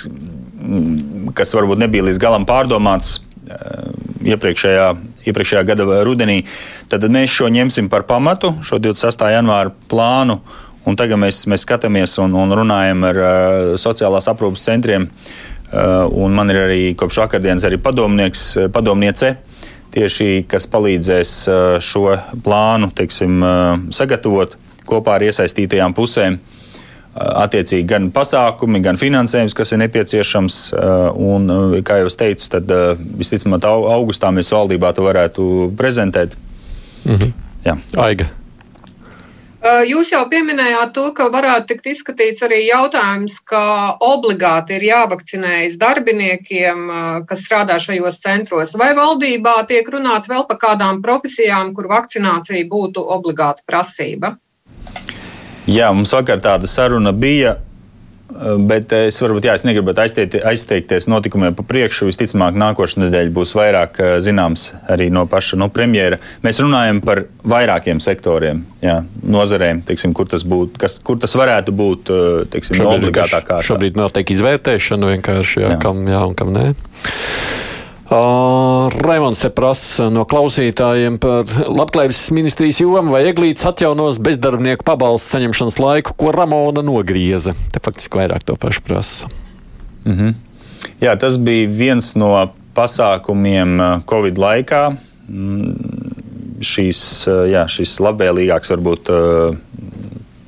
kas varbūt nebija līdz galam pārdomātas uh, iepriekšējā, iepriekšējā gada rudenī. Tad mēs šo ņemsim par pamatu, šo 26. janvāra plānu. Un tagad mēs, mēs skatāmies un, un runājam ar uh, sociālās aprūpas centriem. Uh, man ir arī kopš vakardienas arī padomnieks, padomniece tieši kas palīdzēs šo plānu teiksim, sagatavot kopā ar iesaistītajām pusēm. Attiecīgi gan pasākumi, gan finansējums, kas ir nepieciešams. Un, kā jau teicu, tad visticamāk, augustā mēs valdībā to varētu prezentēt. Mhm. Jā. Aiga. Jūs jau pieminējāt to, ka varētu tikt izskatīts arī jautājums, ka obligāti ir jāvakcinējas darbiniekiem, kas strādā šajos centros. Vai valdībā tiek runāts vēl par kādām profesijām, kur vakcinācija būtu obligāta prasība? Jā, mums vakar tāda saruna bija. Bet es varbūt jā, es negribētu aizteikt, aizteikties notikumiem pa priekšu. Visticamāk, nākošais nedēļa būs vairāk zināms arī no paša no premjera. Mēs runājam par vairākiem sektoriem, jā, nozarēm, teiksim, kur, tas būt, kas, kur tas varētu būt teiksim, no obligātā kārtā. Šobrīd notiek izvērtēšana vienkārši, jā, jā. kam jā un kam nē. Uh, Raimons te prasa no klausītājiem par labklājības ministrijas jomu, vai Eglīts atjaunos bezdarbnieku pabalstu saņemšanas laiku, ko Ramona nogrieza. Te faktiski vairāk to pašu prasa. Mm -hmm. Jā, tas bija viens no pasākumiem Covid laikā. Mm, šīs, jā, šis labvēlīgāks varbūt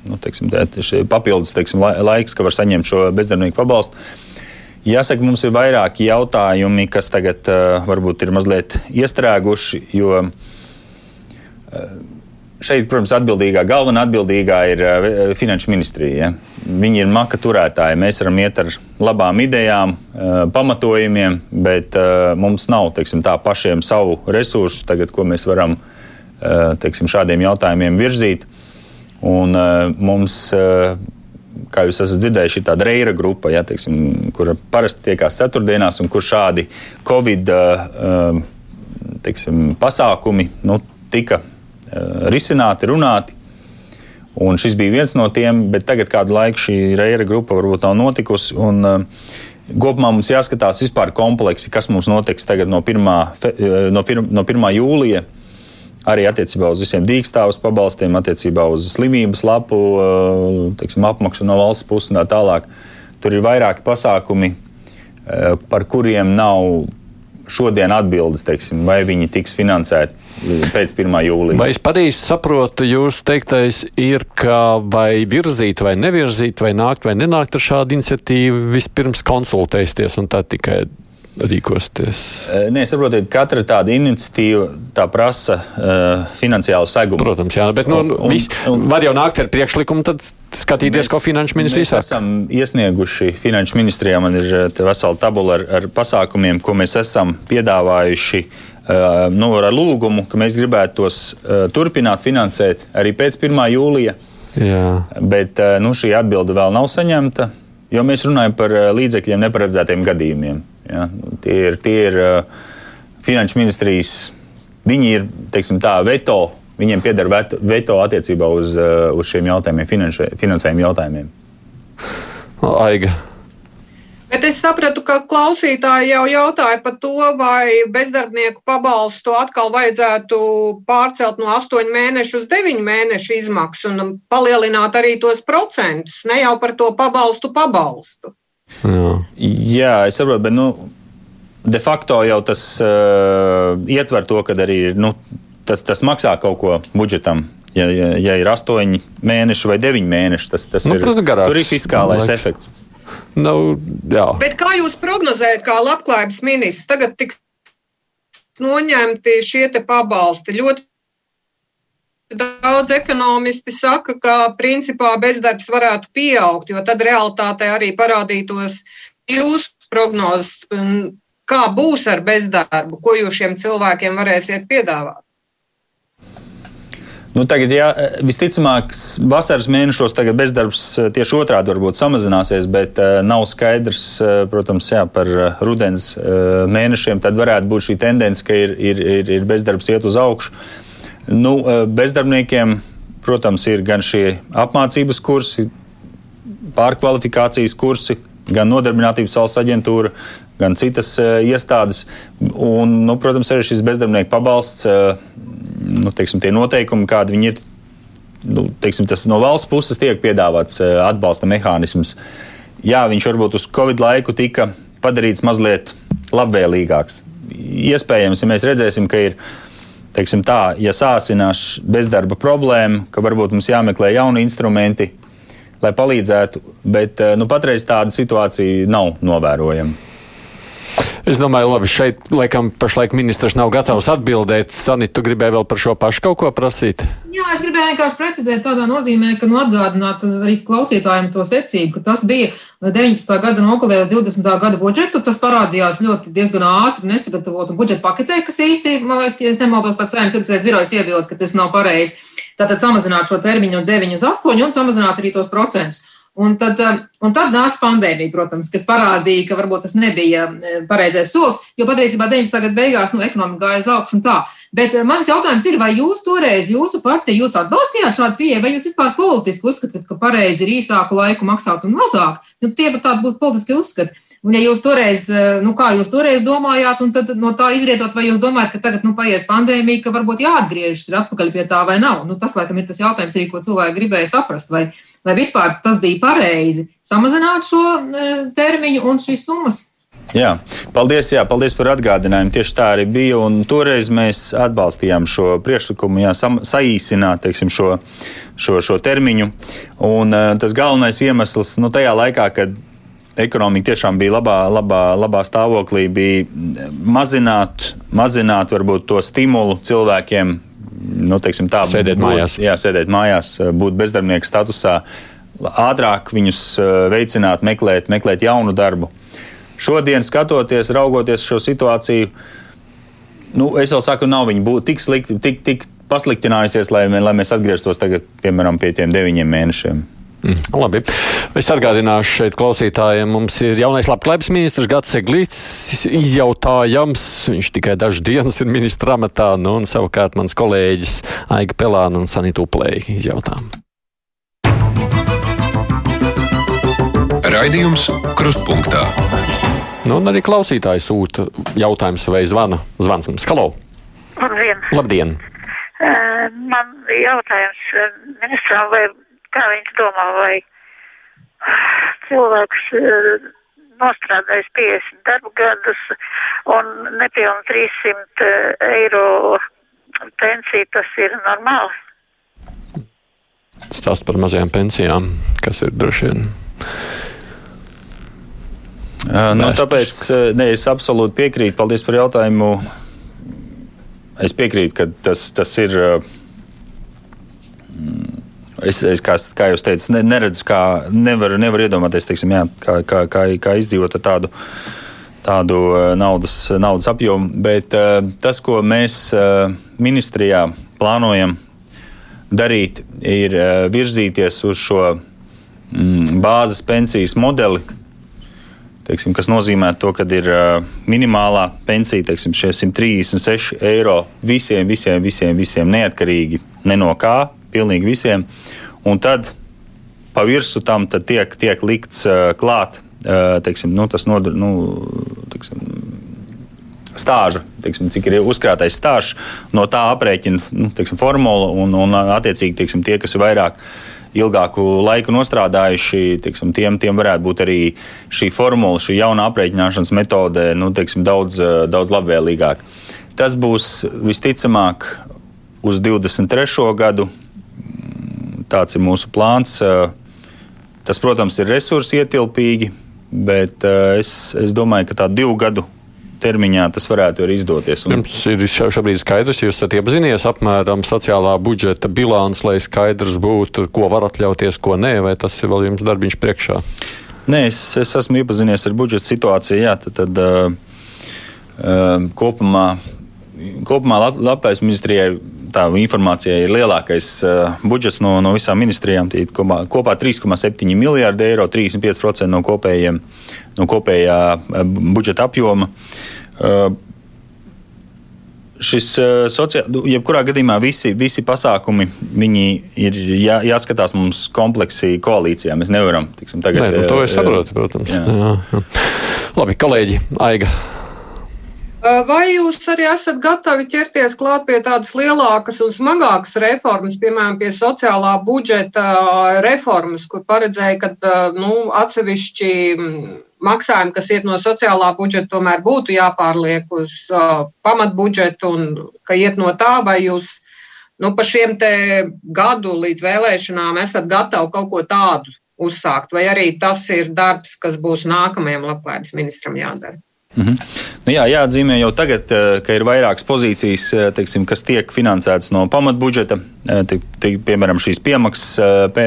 nu, teiksim, papildus teiksim, laiks, ka var saņemt šo bezdarbnieku pabalstu. Jāsaka, mums ir vairāki jautājumi, kas tagad uh, varbūt ir mazliet iestrēguši, jo uh, šeit, protams, atbildīgā, galvenā atbildīgā ir uh, Finanšu ministrija. Ja? Viņi ir maka turētāji. Mēs varam iet ar labām idejām, uh, pamatojumiem, bet uh, mums nav teiksim, tā, pašiem savu resursu, tagad, ko mēs varam uh, teiksim, šādiem jautājumiem virzīt. Un, uh, mums, uh, kā jūs esat dzirdējuši, ir tāda reira grupa, ja, teiksim, kura parasti tiekās ceturtdienās, un kur šādi Covid uh, teiksim, pasākumi nu, tika uh, risināti, runāti. Un šis bija viens no tiem, bet tagad kādu laiku šī reira grupa varbūt nav notikusi. Un, uh, Kopumā mums jāskatās vispār kompleksi, kas mums notiks tagad no 1. No 1. No 1. jūlija arī attiecībā uz visiem dīkstāvus pabalstiem, attiecībā uz slimības lapu eh, teiksim, apmaksu no valsts puses un tā tālāk. Tur ir vairāki pasākumi, eh, par kuriem nav šodien atbildes, teiksim, vai viņi tiks finansēti pēc 1. jūlija. Vai es pareizi saprotu, jūsu teiktais ir, ka vai virzīt, vai nevirzīt, vai nākt, vai nenākt ar šādu iniciatīvu, vispirms konsultēsties un tad tikai rīkosties? Nē, saprotiet, katra tāda iniciatīva tā prasa uh, finansiālu segumu. Protams, jā, bet nu, un, vis, un, var jau nākt ar priekšlikumu, tad skatīties, mēs, ko finanšu ministrija saka. Mēs esam iesnieguši finanšu ministrijā, man ir vesela tabula ar, ar pasākumiem, ko mēs esam piedāvājuši. Uh, nu, ar lūgumu, ka mēs gribētu tos uh, turpināt finansēt arī pēc 1. jūlija. Jā. Bet uh, nu, šī atbilde vēl nav saņemta, jo mēs runājam par līdzekļiem neparedzētiem gadījumiem. Ja? Tie ir, tie ir uh, finanšu ministrijas, viņi ir teiksim, tā, veto, viņiem pieder veto, veto attiecībā uz, uh, uz šiem jautājumiem, finansējuma jautājumiem. Aiga. Bet es sapratu, ka klausītāji jau jautāja par to, vai bezdarbnieku pabalstu atkal vajadzētu pārcelt no 8 mēnešu uz 9 mēnešu izmaksu un palielināt arī tos procentus, ne jau par to pabalstu pabalstu. Jā, Jā es saprotu, bet nu, de facto jau tas uh, ietver to, ka arī nu, tas, tas maksā kaut ko budžetam. Ja, ja, ja ir astoņi mēneši vai deviņi mēneši, tas, tas nu, ir, garāks, tur ir fiskālais efekts. Nu, jā. Bet kā jūs prognozējat, kā labklājības ministrs tagad tiks noņemti šie pabalsti? Ļoti Daudz ekonomisti saka, ka principā bezdarbs varētu pieaugt, jo tad realitātē arī parādītos jūsu prognozes, kā būs ar bezdarbu, ko jūs šiem cilvēkiem varēsiet piedāvāt. Nu, tagad, jā, visticamāk, vasaras mēnešos bezdarbs eh, tieši otrādi varbūt samazināsies, bet uh, nav skaidrs, protams, jā, par rudens mēnešiem. Tad varētu būt šī tendence, ka ir, ir, ir, ir bezdarbs iet uz augšu. Nu, eh, bezdarbniekiem, protams, ir gan šie apmācības kursi, pārkvalifikācijas kursi, gan Nodarbinātības valsts aģentūra, gan citas uh, iestādes. Un, nu, protams, arī šis bezdarbnieku pabalsts, uh, nu, teiksim, tie noteikumi, kādi viņi ir, nu, teiksim, tas no valsts puses tiek piedāvāts uh, atbalsta mehānisms. Jā, viņš varbūt uz Covid laiku tika padarīts mazliet labvēlīgāks. iespējams, ja mēs redzēsim, ka ir teiksim, tā, ja sāsinās bezdarba problēma, ka varbūt mums jāmeklē jauni instrumenti, lai palīdzētu, bet nu, patreiz tāda situācija nav novērojama. Es domāju, labi, šeit laikam pašlaik ministrs nav gatavs atbildēt. Sanita, tu gribēji vēl par šo pašu kaut ko prasīt? Jā, es gribēju vienkārši precizēt tādā nozīmē, ka nu, atgādināt arī klausītājiem to secību, ka tas bija 19. gada nogalē uz 20. gada budžetu. Tas parādījās ļoti diezgan ātri nesagatavotu budžeta paketē, kas īsti, man liekas, ja nemaldos, pats saimnes vidusveids birojas iebilda, ka tas nav pareizi. Tātad samazināt šo termiņu no 9 uz 8 un samazināt arī tos procentus. Un tad, eh, un tad nāca pandēmija, protams, kas parādīja, ka varbūt tas nebija eh, pareizais solis, jo patiesībā 19. gada beigās nu, ekonomika gāja uz augšu un tā. Bet eh, mans jautājums ir, vai jūs toreiz, jūsu partija, jūs atbalstījāt šādu pieeju, vai jūs vispār politiski uzskatāt, ka pareizi ir īsāku laiku maksāt un mazāk? Nu, tie pat tādi būtu politiski uzskati. Un, ja jūs toreiz, nu, kā jūs toreiz domājāt, un tad no tā izrietot, vai jūs domājat, ka tagad, nu, paies pandēmija, ka varbūt jāatgriežas atpakaļ pie tā vai nav? Nu, tas, laikam, ir tas jautājums arī, ko cilvēki gribēja saprast. Vai, vai vispār tas bija pareizi samazināt šo e, termiņu un šīs summas. Jā, paldies, jā, paldies par atgādinājumu. Tieši tā arī bija. Toreiz mēs atbalstījām šo priekšlikumu, jā, sam, saīsināt teiksim, šo, šo, šo termiņu. Un, uh, tas galvenais iemesls nu, tajā laikā, kad ekonomika tiešām bija labā, labā, labā stāvoklī, bija mazināt, mazināt varbūt to stimulu cilvēkiem nu, teiksim, tā, sēdēt būt, mājās. Jā, sēdēt mājās, būt bezdarbnieka statusā, ātrāk viņus eh, veicināt, meklēt, meklēt jaunu darbu. Šodien, skatoties, raugoties šo situāciju, nu, es vēl saku, nav viņa būt tik slikti, tik, tik pasliktinājusies, lai, lai mēs atgrieztos tagad, piemēram, pie tiem deviņiem mēnešiem. Mm, labi. Es atgādināšu šeit klausītājiem, mums ir jaunais labklājības ministrs Gats Eglīts izjautājams. Viņš tikai dažas dienas ir ministra amatā, nu, un savukārt mans kolēģis Aiga Pelāna un Sanita Uplēja izjautā. Raidījums Krustpunktā. Nu, un arī klausītāji sūta jautājumus vai zvana. Zvans mums. Halo! Labdien! Labdien. Uh, man jautājums ministram, vai Kā viņš domā, vai cilvēks uh, nostrādājis 50 darba gadus un nepilnu 300 uh, eiro pensiju, tas ir normāli? Stāst par mazajām pensijām, kas ir droši vien. Uh, nu, tāpēc ne, es absolūti piekrītu. Paldies par jautājumu. Es piekrītu, ka tas, tas ir. Mm, Es, es kā, kā jūs teicat, ne, neredzu, kā nevaru nevar iedomāties, teiksim, jā, kā, kā, kā, kā izdzīvot ar tādu, tādu eh, naudas, naudas apjomu. Bet uh, tas, ko mēs uh, ministrijā plānojam darīt, ir uh, virzīties uz šo mm, bāzes pensijas modeli. Teiksim, kas nozīmē to, ka ir minimālā pensija, teiksim, 136 eiro visiem, visiem, visiem, visiem neatkarīgi ne no kā, pilnīgi visiem. Un tad pa virsmu tam tiek, tiek likts uh, klāt uh, teiksim, nu, tas nodar, nu, teiksim, stāžu, teiksim, cik ir uzkrātais stāžs, no tā aprēķina nu, teiksim, formula un, un attiecīgi teiksim, tie, kas ir vairāk. Ilgāku laiku nostrādājuši, teiksim, tiem, tiem varētu būt arī šī formula, šī jauna aprēķināšanas metode nu, teiksim, daudz, daudz labvēlīgāka. Tas būs visticamāk uz 23. gadu, tāds ir mūsu plāns. Tas, protams, ir resursi ietilpīgi, bet es, es domāju, ka tā divu gadu termiņā tas varētu arī izdoties. Un... Jums ir šobrīd skaidrs, jūs esat iepazinies apmēram sociālā budžeta bilants, lai skaidrs būtu, ko var atļauties, ko nē, vai tas ir vēl jums darbiņš priekšā? Nē, es, es esmu iepazinies ar budžeta situāciju. Jā, tad, tad, uh, uh, kopumā, kopumā Labklājības ministrijai tā informācija ir lielākais budžets no, no visām ministrijām. Kopā, kopā 3,7 miljārdi eiro, 35% no, kopējiem, no kopējā budžeta apjoma. Šis sociāli, nu, jebkurā gadījumā visi, visi pasākumi ir jā, jāskatās mums kompleksi koalīcijā. Mēs nevaram, tiksim, tagad. Nē, nu, to es saprotu, protams. Jā, jā. Labi, kolēģi, Aiga. Vai jūs arī esat gatavi ķerties klāt pie tādas lielākas un smagākas reformas, piemēram, pie sociālā budžeta reformas, kur paredzēja, ka nu, atsevišķi maksājumi, kas iet no sociālā budžeta, tomēr būtu jāpārliek uz pamatbudžetu un ka iet no tā, vai jūs nu, pa šiem gadu līdz vēlēšanām esat gatavi kaut ko tādu uzsākt, vai arī tas ir darbs, kas būs nākamajam labklājības ministram jādara? -hmm. nu jā, jāatzīmē jau tagad, eh, ka ir vairākas pozīcijas, eh, teiksim, kas tiek finansētas no pamatbudžeta. Eh, tik, tik, piemēram, šīs piemaksas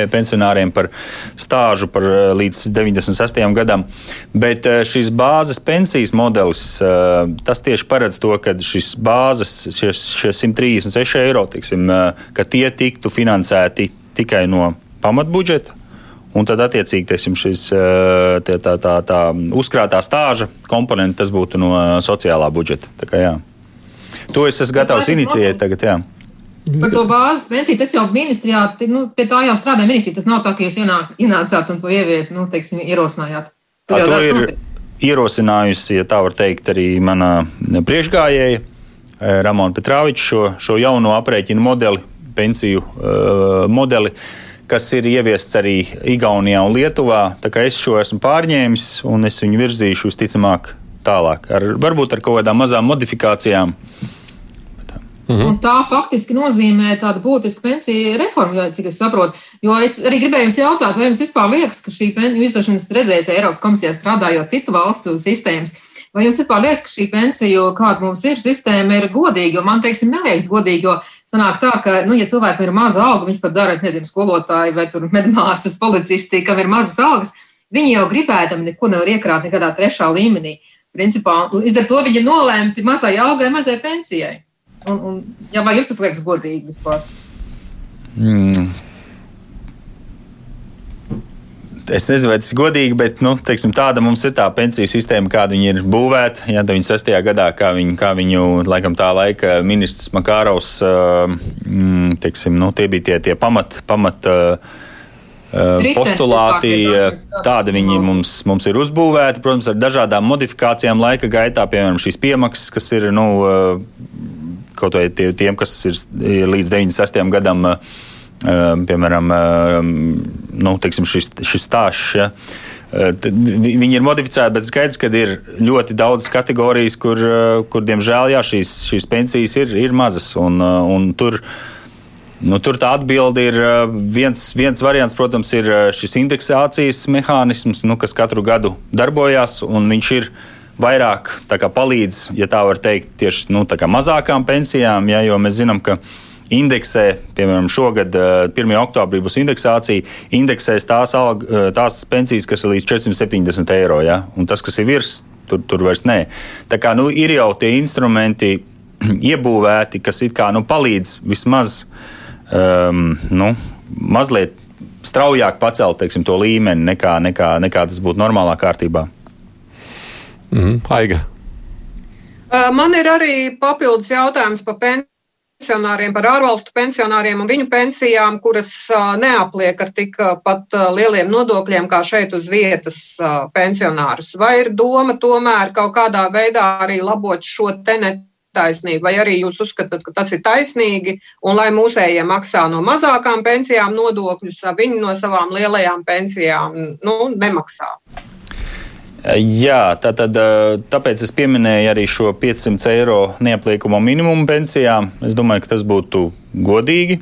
pensionāriem par stāžu par līdz 96. gadam. Bet šīs bāzes pensijas modelis, tas tieši paredz to, ka šis bāzes, šie, šie 136 eiro, tiksim, ka tie tiktu finansēti tikai no pamatbudžeta Un tad, attiecīgi, teiksim, šis, tā, tā, tā, tā uzkrātā stāža komponente, tas būtu no sociālā budžeta. Kā, jā. to es esmu gatavs inicijēt tagad. Jā. Par to bāzes pensiju tas jau ministrijā, nu, pie tā jau strādā ministrija. Tas nav tā, ka jūs ienāk, ienācāt un to ievies, nu, teiksim, ierosinājāt. Tā to ir notiek. ierosinājusi, ja tā var teikt, arī mana priekšgājēja Ramona Petrāviča šo, šo jauno aprēķinu modeli, pensiju uh, modeli. Uh, kas ir ieviests arī Igaunijā un Lietuvā. Es šo esmu pārņēmis un es viņu virzīšu visticamāk tālāk, ar, varbūt ar kaut kādām mazām modifikācijām. Mhm. Un tā faktiski nozīmē tādu būtisku pensiju reformu, jo, cik es saprotu. Jo es arī gribēju jums jautāt, vai jums vispār liekas, ka šī pensiju, esat redzējis Eiropas komisijā strādājot citu valstu sistēmas, vai jums vispār liekas, ka šī pensiju, kāda mums ir, sistēma ir godīga? Jo man, teiksim, neliekas godīgi, jo Sanāk tā, ka, nu, ja cilvēkam ir maza alga, viņš pat dara, nezinu, skolotāji vai medmāsas, policisti, kam ir mazas algas, viņi jau gribēdami neko nevar iekrāt nekādā trešā līmenī. Principā, līdz ar to viņi nolēmti mazai algai, mazai pensijai. Un, un, jā, vai jums tas liekas godīgi vispār? Mm, es nezinu, vai tas ir godīgi, bet nu, teiksim, tāda mums ir tā pensiju sistēma, kāda viņa ir būvēta. Jā, 96. gadā, kā, viņu, kā viņu laikam tā laika ministrs Makārovs, mm, teiksim, nu, tie bija tie, tie pamat. pamat postulāti, tādi viņi mums, mums ir uzbūvēti, protams, ar dažādām modifikācijām laika gaitā, piemēram, šīs piemaksas, kas ir nu, kaut vai tie, tiem, kas ir līdz 96. gadam Ehm, piemēram, ehm, nu, teiksim, šis, šis stāsts. Ja. Ehm, viņi ir modificēti, bet skaidrs, ka ir ļoti daudz kategorijas, kur, kur diemžēl, jā, šīs, šīs pensijas ir, ir mazas. Un, un tur, nu, tur tā atbilde ir viens, viens variants, protams, ir šis indeksācijas mehānisms, nu, kas katru gadu darbojās, un viņš ir vairāk palīdz, ja tā var teikt, tieši nu, mazākām pensijām, ja, jo mēs zinām, ka indeksē, piemēram, šogad, 1. Eh, oktobrī būs indeksācija, indeksēs tās, alg, eh, tās pensijas, kas ir līdz 470 eiro. Ja? Un tas, kas ir virs, tur, tur vairs nē. Tā kā nu, ir jau tie instrumenti [CLEARS THROAT] iebūvēti, kas it kā nu, palīdz vismaz um, nu, mazliet straujāk pacelt teiksim, to līmeni, nekā, nekā, nekā tas būtu normālā kārtībā. Mm, Aiga. Man ir arī papildus jautājums par pensiju pensionāriem, par ārvalstu pensionāriem un viņu pensijām, kuras neapliek ar tik pat lieliem nodokļiem kā šeit uz vietas pensionārus. Vai ir doma tomēr kaut kādā veidā arī labot šo te netaisnību, vai arī jūs uzskatāt, ka tas ir taisnīgi un lai mūsējie maksā no mazākām pensijām nodokļus, viņi no savām lielajām pensijām nu, nemaksā? Jā, tā tad, tāpēc es pieminēju arī šo 500 eiro neapliekamo minimumu pensijām. Es domāju, ka tas būtu godīgi.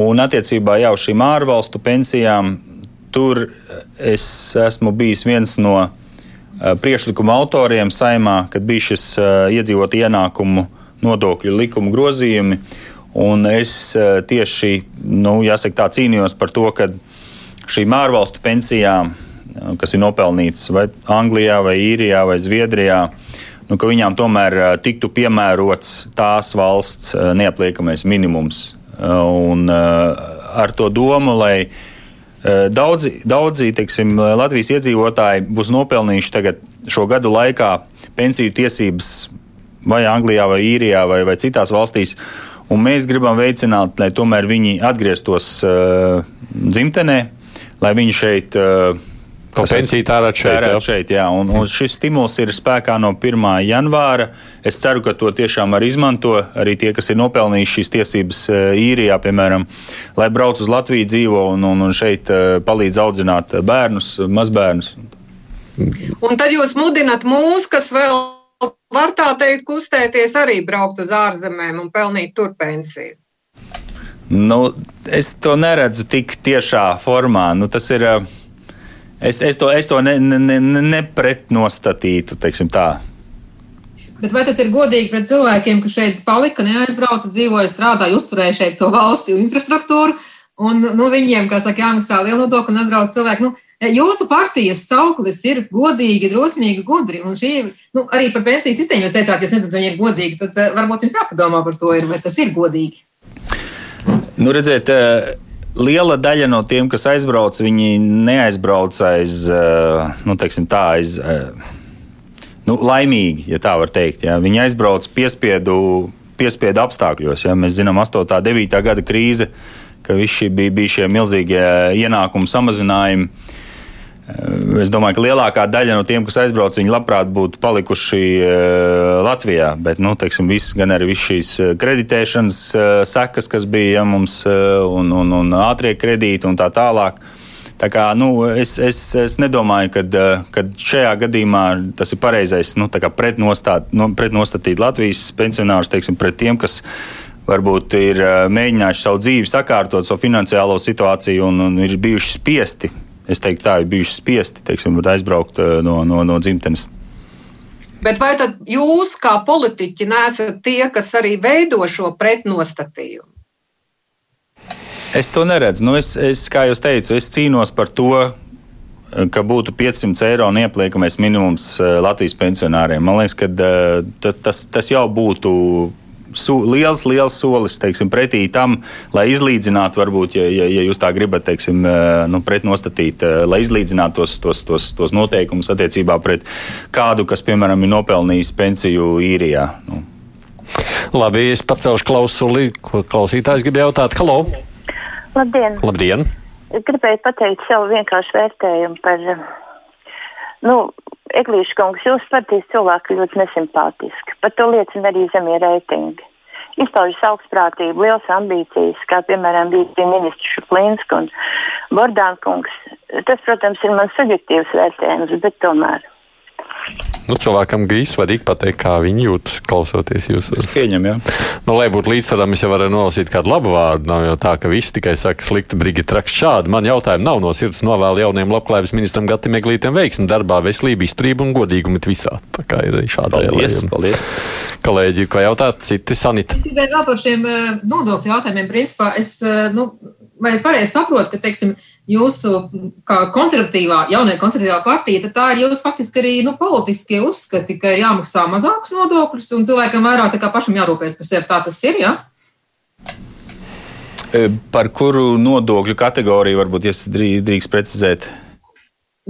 Un attiecībā jau šīm ārvalstu pensijām, tur es esmu bijis viens no priekšlikuma autoriem saimā, kad bija šis iedzīvot ienākumu nodokļu likuma grozījumi. Un es tieši nu, jāsaka, tā cīnījos par to, ka šīm ārvalstu pensijām kas ir nopelnīts vai Anglijā, vai Īrijā, vai Zviedrijā, nu, viņām tomēr tiktu piemērots tās valsts neapliekamais minimums. Un ar to domu, lai daudzi, daudzi teiksim, Latvijas iedzīvotāji būs nopelnījuši šo gadu laikā pensiju tiesības vai Anglijā, vai Īrijā, vai, vai citās valstīs. Un mēs gribam veicināt, lai tomēr viņi atgrieztos uh, dzimtenē, lai viņi šeit uh, Ko pensiju tērēt šeit? Tērēt jā. šeit jā. Un, un šis stimuls ir spēkā no 1. janvāra. Es ceru, ka to tiešām var izmanto arī tie, kas ir nopelnījuši šīs tiesības e, īrijā, piemēram, lai brauc uz Latviju dzīvo un, un, un šeit e, palīdz audzināt bērnus, mazbērnus. Un tad jūs mudinat mūs, kas vēl var tā teikt, kustēties, arī braukt uz ārzemēm un pelnīt tur pensiju. Nu, es to neredzu tik tiešā formā. Nu, tas ir. Es, es to, es to ne, ne, ne, nepretnostatītu, teiksim tā. Bet vai tas ir godīgi pret cilvēkiem, kas šeit palika, neaizbrauca, dzīvoja, strādāja, uzturēja šeit to valsti infrastruktūru, un nu, viņiem, kā saka, jāmaksā liela nodokļa un atbrauc cilvēki? Nu, Jūsu partijas sauklis ir godīgi, drosmīgi, gudri. Un šī nu, arī par pensiju sistēmu jūs teicāt, jūs nezināt, vai viņi ir godīgi. Tad eh, varbūt jums jāpadomā par to, ir, vai tas ir godīgi. Nu, redziet, eh, liela daļa no tiem, kas aizbrauc, viņi neaizbrauc aiz, eh, nu, teiksim, tā, aiz, nu, laimīgi, ja tā var teikt. Ja. Viņi aizbrauc piespiedu, piespiedu apstākļos. Ja. Mēs zinām, 8. un 9. gada krīze, ka visi bija, bija šie milzīgie ienākumu samazinājumi. Es domāju, ka lielākā daļa no tiem, kas aizbrauc, viņi labprāt būtu palikuši eh, Latvijā. Bet, nu, teiksim, viss, gan arī viss šīs eh, kreditēšanas eh, sekas, kas bija ja, mums, un, un, un ātrie kredīti un tā tālāk. Tā kā, nu, es, es, es nedomāju, ka šajā gadījumā tas ir pareizais nu, pretnostāt, nu, pretnostatīt Latvijas pensionārus teiksim, pret tiem, kas varbūt ir mēģinājuši savu dzīvi sakārtot, savu finansiālo situāciju un, un ir bijuši spiesti es teiktu, tā ir bijuši spiesti teiksim, aizbraukt eh, no, no, no dzimtenes. Bet vai tad jūs, kā politiķi, neesat tie, kas arī veido šo pretnostatījumu? Es to neredzu. Nu, es, es, kā jau teicu, es cīnos par to, ka būtu 500 eiro neapliekamais minimums eh, Latvijas pensionāriem. Man liekas, ka eh, tas, tas, tas jau būtu su, liels, liels solis teiksim, pretī tam, lai izlīdzinātu, varbūt, ja, ja, ja jūs tā gribat, teiksim, nu, pretnostatīt, lai izlīdzinātu tos, tos, tos, tos noteikumus attiecībā pret kādu, kas, piemēram, ir nopelnījis pensiju īrijā. Nu. Labi, es pacelšu klausuli, ko klausītājs grib jautāt. Halo! Labdien! Labdien. Gribēju pateikt savu vienkāršu vērtējumu par nu, Eglīša kungs, jūsu partijas cilvēki ļoti nesimpātiski. Par to liecina arī zemie reitingi. Izpaužas augstprātību, liels ambīcijas, kā piemēram bija ministrs Šuplīnsk un Bordānkungs. Tas, protams, ir mans subjektīvs vērtējums, bet tomēr. Nu, cilvēkam grib svarīgi pateikt, kā viņi jūtas, klausoties jūsu uzsākumu. Pieņem, jā. Nu, lai būtu līdzsvaram, es jau varu nolasīt kādu labu vārdu. Nav jau tā, ka visi tikai saka slikti, brigita raksts šādi. Man jautājumi nav no sirds novēlu jauniem labklājības ministram Gatim Eglītiem veiksmi darbā, veselību, izturību un godīgumu visā. Tā kā ir arī šāda paldies, paldies. Kolēģi, ko jautāt, citi sanita? Es tikai vēl par šiem eh, nodokļu jautājumiem. Principā es, eh, nu, vai es pareizi saprotu, ka, teiksim, jūsu konservatīvā, jaunā konservatīvā partija, tad tā ir jūsu faktiski arī nu, politiskie uzskati, ka ir jāmaksā mazākus nodokļus un cilvēkam vairāk pašam jārūpējas par sevi. Tā tas ir. Ja? E, par kuru nodokļu kategoriju varbūt jūs drīkst precizēt?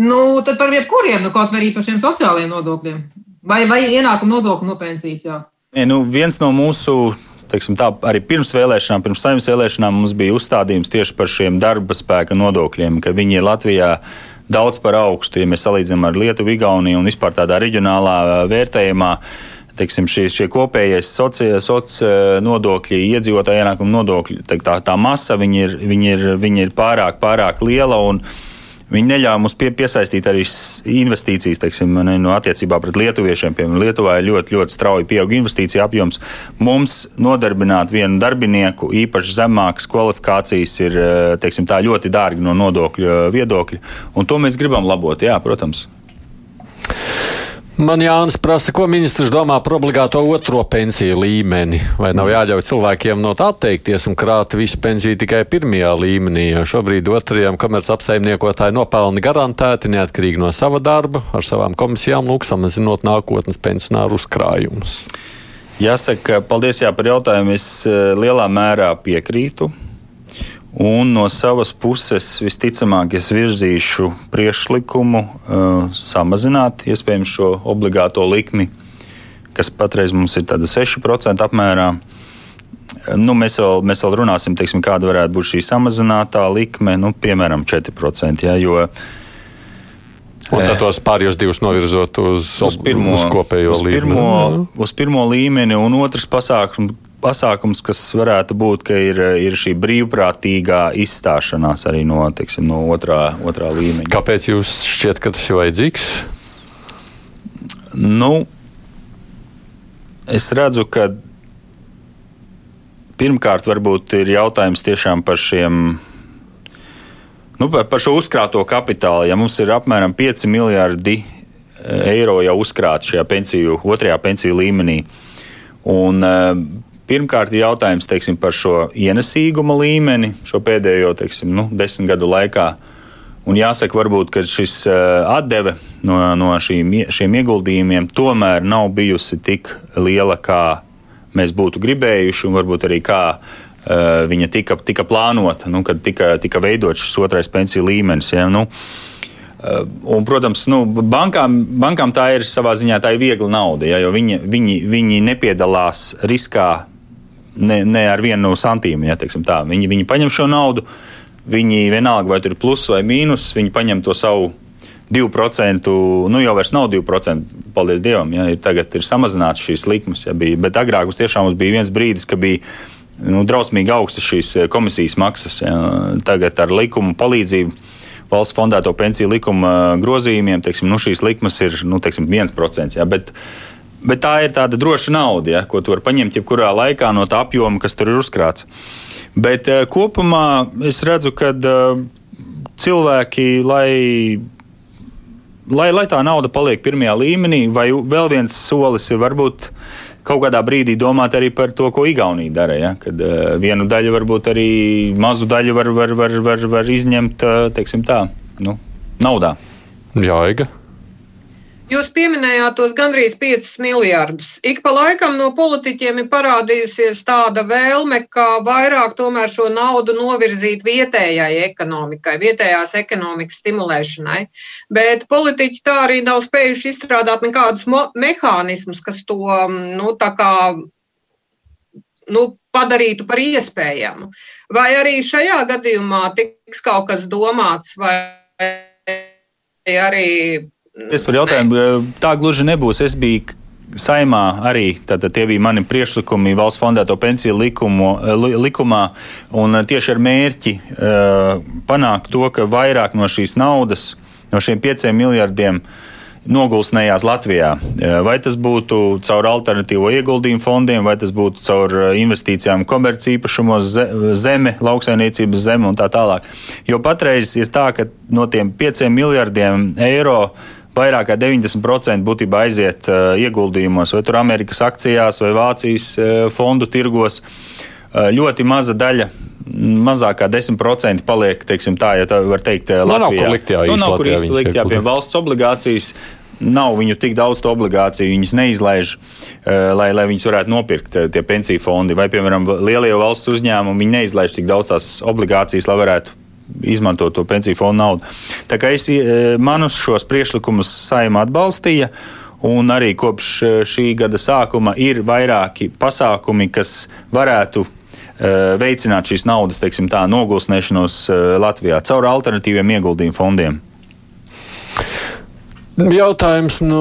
Nu, tad par jebkuriem, nu, kaut arī par šiem sociālajiem nodokļiem. Vai, vai ienākuma nodokļu no pensijas? Jā. Ja, nu, viens no mūsu teiksim, tā, arī pirms vēlēšanām, pirms saimnes vēlēšanām mums bija uzstādījums tieši par šiem darba spēka nodokļiem, ka viņi ir Latvijā daudz par augstu, ja mēs salīdzinām ar Lietuvu, Igauniju un vispār tādā reģionālā vērtējumā. Teiksim, šie, šie kopējie sociālais soci nodokļi, iedzīvotāju ienākumu nodokļi, tā, tā masa viņi ir, viņi ir, viņi ir pārāk, pārāk liela. Un, Viņi neļāva mums pie, piesaistīt arī investīcijas, teiksim, ne, no attiecībā pret lietuviešiem. Piemēram, Lietuvā ir ļoti, ļoti strauji pieauga investīcija apjoms. Mums nodarbināt vienu darbinieku īpaši zemākas kvalifikācijas ir eh, teiksim, tā, ļoti dārgi no nodokļu eh, viedokļa, un to mēs gribam labot, jā, protams. Man Jānis prasa, ko ministrs domā par obligāto otro pensiju līmeni. Vai nav jāļauj cilvēkiem no tā atteikties un krāt visu pensiju tikai pirmajā līmenī, jo šobrīd otrajam komerc apsaimniekotāji nopelni garantēti neatkarīgi no sava darba, ar savām komisijām lūk samazinot nākotnes pensionāru uzkrājumus. Jāsaka, paldies jā, par jautājumu. Es eh, lielā mērā piekrītu Un no savas puses visticamāk es virzīšu priekšlikumu uh, samazināt iespējams šo obligāto likmi, kas patreiz mums ir 6% apmērā. Nu, mēs, vēl, mēs vēl runāsim, teiksim, kāda varētu būt šī samazinātā likme, nu, piemēram, 4%. Ja, jo, Un tad tos pārējos divus novirzot uz, uz, pirmo, uz kopējo uz līmeni. Pirmo, uz pirmo līmeni, un otrs pasākums, pasākums, kas varētu būt, ka ir, ir šī brīvprātīgā izstāšanās arī no, teiksim, no otrā, otrā līmeņa. Kāpēc jūs šķiet, ka tas ir vajadzīgs? Nu, es redzu, ka pirmkārt varbūt ir jautājums tiešām par šiem. Nu, par šo uzkrāto kapitālu. Ja mums ir apmēram 5 miljardi e, eiro jau uzkrāti šajā pensiju, otrajā pensiju līmenī, un e, pirmkārt ir jautājums teiksim, par šo ienesīguma līmeni šo pēdējo teiksim, nu, desmit gadu laikā. Un jāsaka, varbūt šis uh, atdeve no, no šīm, šiem ieguldījumiem tomēr nav bijusi tik liela, kā mēs būtu gribējuši, un varbūt arī kā uh, viņa tika, tika plānota, nu, kad tika, tika veidots šis otrais pensiju līmenis. Ja, nu, uh, Un, protams, nu, bankām, bankām tā ir savā ziņā tā ir viegla nauda, ja, jo viņi, viņi, viņi nepiedalās riskā ne, ne ar vienu santīmu. Ja, viņi, viņi paņem šo naudu, uh, Viņi vienalga, vai tur ir plus vai mīnus, viņi paņem to savu 2%, nu jau vairs nav 2%, paldies Dievam, ja tagad ir samazināts šīs likmes. Ja, bija, bet agrāk mums tiešām mums bija viens brīdis, ka bija nu, drausmīgi augstas šīs eh, komisijas maksas. Ja, tagad ar likumu palīdzību. Valsts fondēto pensiju likuma grozījumiem teiksim, nu, šīs likmes ir nu, teiksim, 1%. Ja, bet, bet tā ir tāda droša nauda, ja, ko tu vari paņemt jebkurā laikā no tā apjoma, kas tur ir uzkrāts. Bet uh, kopumā es redzu, ka uh, cilvēki, lai, lai, lai tā nauda paliek pirmajā līmenī, vai vēl viens solis ir varbūt kaut kādā brīdī domāt arī par to, ko Igaunija dara. Ja? Kad uh, vienu daļu, varbūt arī mazu daļu var, var, var, var, var izņemt uh, tā, nu, naudā. Jā, Iga. Jūs pieminējāt tos gandrīz 5 miljardus. Ik pa laikam no politiķiem ir parādījusies tāda vēlme, ka vairāk tomēr šo naudu novirzīt vietējai ekonomikai, vietējās ekonomikas stimulēšanai. Bet politiķi tā arī nav spējuši izstrādāt nekādus mehānismus, kas to nu, kā, nu, padarītu par iespējamu. Vai arī šajā gadījumā tiks kaut kas domāts, vai arī Es par jautājumu, tā gluži nebūs. Es biju saimā arī tātad, tie bija mani priekšlikumi valsts fondēto pensiju likumu, likumā, un tieši ar mērķi uh, panākt to, ka vairāk no šīs naudas, no šiem pieciem miljardiem, uh, nogulsnējās Latvijā. Vai tas būtu caur alternatīvo ieguldījumu fondiem, vai tas būtu caur investīcijām komercīpašumos, zeme, lauksainiecības zeme un tā tālāk. Jo patreiz ir tā, ka no tiem pieciem miljardiem eiro vairāk kā 90% būtībā aiziet uh, ieguldījumos, vai tur Amerikas akcijās, vai Vācijas uh, fondu tirgos. Uh, ļoti maza daļa mazākā 10% paliek, teiksim, tā, ja tā var teikt, Latvijā. Nu, nav kur likt, jā, nu, nav kur īsti likt, jā, pie valsts obligācijas. Nav viņu tik daudz obligāciju, viņas neizlaiž, lai, lai viņas varētu nopirkt tie pensiju fondi. Vai, piemēram, lielie valsts uzņēmumi neizlaiž tik daudz tās obligācijas, lai varētu izmantot to pensiju fondu naudu. Tā kā es uh, manus šos priekšlikumus saima atbalstīja. Un arī kopš šī gada sākuma ir vairāki pasākumi, kas varētu Eh, veicināt šīs naudas teiksim, tā, nogulsnēšanos Latvijā caur alternatīviem ieguldījumu fondiem? Jautājums no,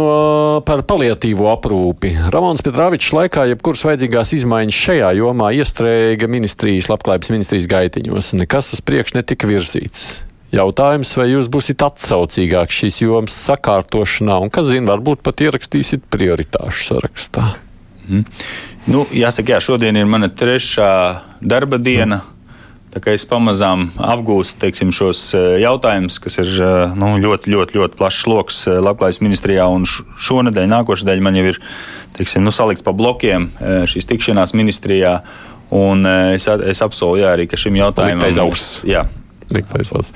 par paliatīvo aprūpi. Ramons Petrāvičs laikā jebkuras vajadzīgās izmaiņas šajā jomā iestrēga ministrijas, labklājības ministrijas gaitiņos. Nekas uz priekšu netika virzīts. Jautājums, vai jūs būsiet atsaucīgāks šīs jomas sakārtošanā, un, kas zina, varbūt pat ierakstīsiet prioritāšu sarakstā? Mm. Nu, jāsaka, jā, šodien ir mana trešā darba diena. Tā kā es pamazām apgūstu teiksim, šos eh, jautājumus, kas ir eh, nu, ļoti, ļoti, ļoti plašs lokus eh, Labklājības ministrijā. Šonadēļ, nākošais dēļ man jau ir teiksim, nu, salikts pa blokiem šīs tikšanās ministrijā. Un es, es apsolu jā, arī, ka šim jautājumam ir augsts. Jā, liktais.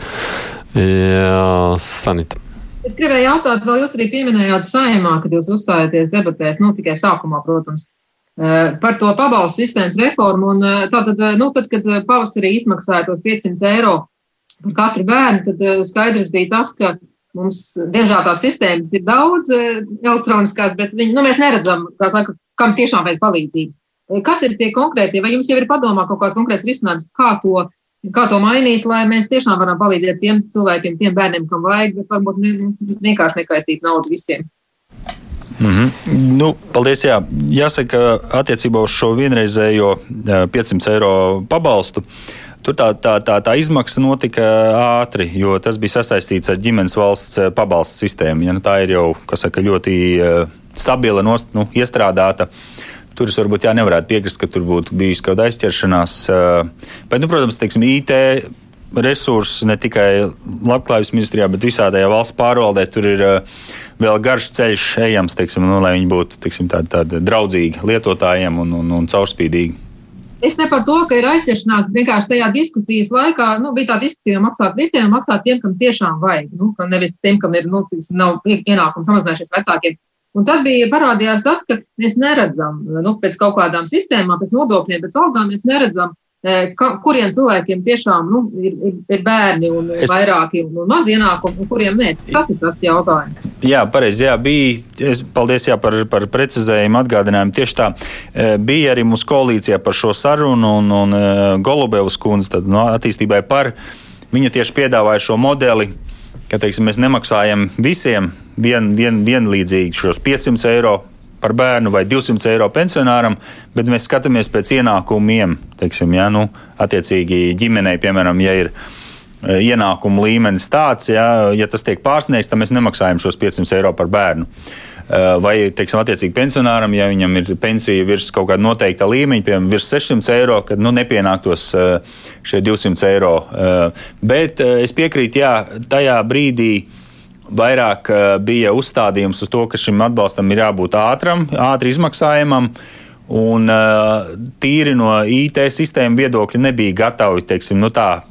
Jā, Sanita. Es gribēju jautāt, vēl jūs arī pieminējāt saimā, kad jūs uzstājāties debatēs, nu tikai sākumā, protams, par to pabalstu sistēmas reformu. Un eh, tātad, eh, nu, tad, kad pavasarī izmaksāja tos 500 eiro par katru bērnu, tad skaidrs bija tas, ka mums, diemžēl, tās sistēmas ir daudz elektroniskās, bet viņi, nu, mēs neredzam, saka, kam tiešām vajag palīdzību. Kas ir tie konkrētie, vai jums jau ir padomā kaut kāds konkrēts risinājums, kā to kā to mainīt, lai mēs tiešām varam palīdzēt tiem cilvēkiem, tiem bērniem, kam vajag, bet varbūt ne, vienkārši nekaistīt naudu visiem. Mm -hmm. nu, paldies. Jā. Jāsaka, attiecībā uz šo vienreizējo 500 eiro pabalstu. Tur tā, tā, tā, tā izmaksa notika ātri, jo tas bija sasaistīts ar ģimenes valsts pabalstu sistēmu. Ja, nu, tā ir jau saka, ļoti stabila, nost, nu, iestrādāta. Tur es varbūt jā, nevarētu piekrist, ka tur būtu bijusi kaut kāda aizķeršanās. Bet, nu, protams, teiksim, IT resursi ne tikai labklājības ministrijā, bet visā tajā valsts pārvaldē. Tur ir vēl garš ceļš ejams, teiksim, nu, lai viņi būtu teiksim, tādi, tādi draudzīgi lietotājiem un, un, un caurspīdīgi. Es ne par to, ka ir aizsiešanās, vienkārši tajā diskusijas laikā nu, bija tā diskusija, maksāt visiem, maksāt tiem, kam tiešām vajag. Nu, nevis tiem, kam ir nu, nav ienākums samazinājušies vecākiem. Un tad bija parādījās tas, ka mēs neredzam nu, pēc kaut kādām sistēmām, pēc nodokļiem, pēc algām, mēs neredzam, ka, kuriem cilvēkiem tiešām nu, ir, ir, ir bērni un es... vairāki un maz ienākumi, un kuriem nē. Tas ir tas jautājums. Jā, pareizi. Jā, bija. Es, paldies jā, par, par precizējumu, atgādinājumu. Tieši tā e, bija arī mūsu koalīcijā par šo sarunu, un, un e, Golubevas kundze tad, no, attīstībai par. Viņa tieši piedāvāja šo modeli ka teiksim, mēs nemaksājam visiem vien, vien, vienlīdzīgi šos 500 eiro par bērnu vai 200 eiro pensionāram, bet mēs skatāmies pēc ienākumiem. Teiksim, ja, nu, attiecīgi ģimenei, piemēram, ja ir e, ienākuma līmenis tāds, ja, ja tas tiek pārsniegts, tad mēs nemaksājam šos 500 eiro par bērnu. Eh, vai, teiksim, attiecīgi pensionāram, ja viņam ir pensija virs kaut kāda noteikta līmeņa, piemēram, virs 600 eiro, tad nu, nepienāktos eh, šie 200 eiro. Bet es piekrītu, jā, tajā brīdī vairāk bija uzstādījums uz to, ka šim atbalstam ir jābūt ātram, ātri izmaksājamam. Un tīri no IT sistēmu viedokļa nebija gatavi teiksim, nu tā,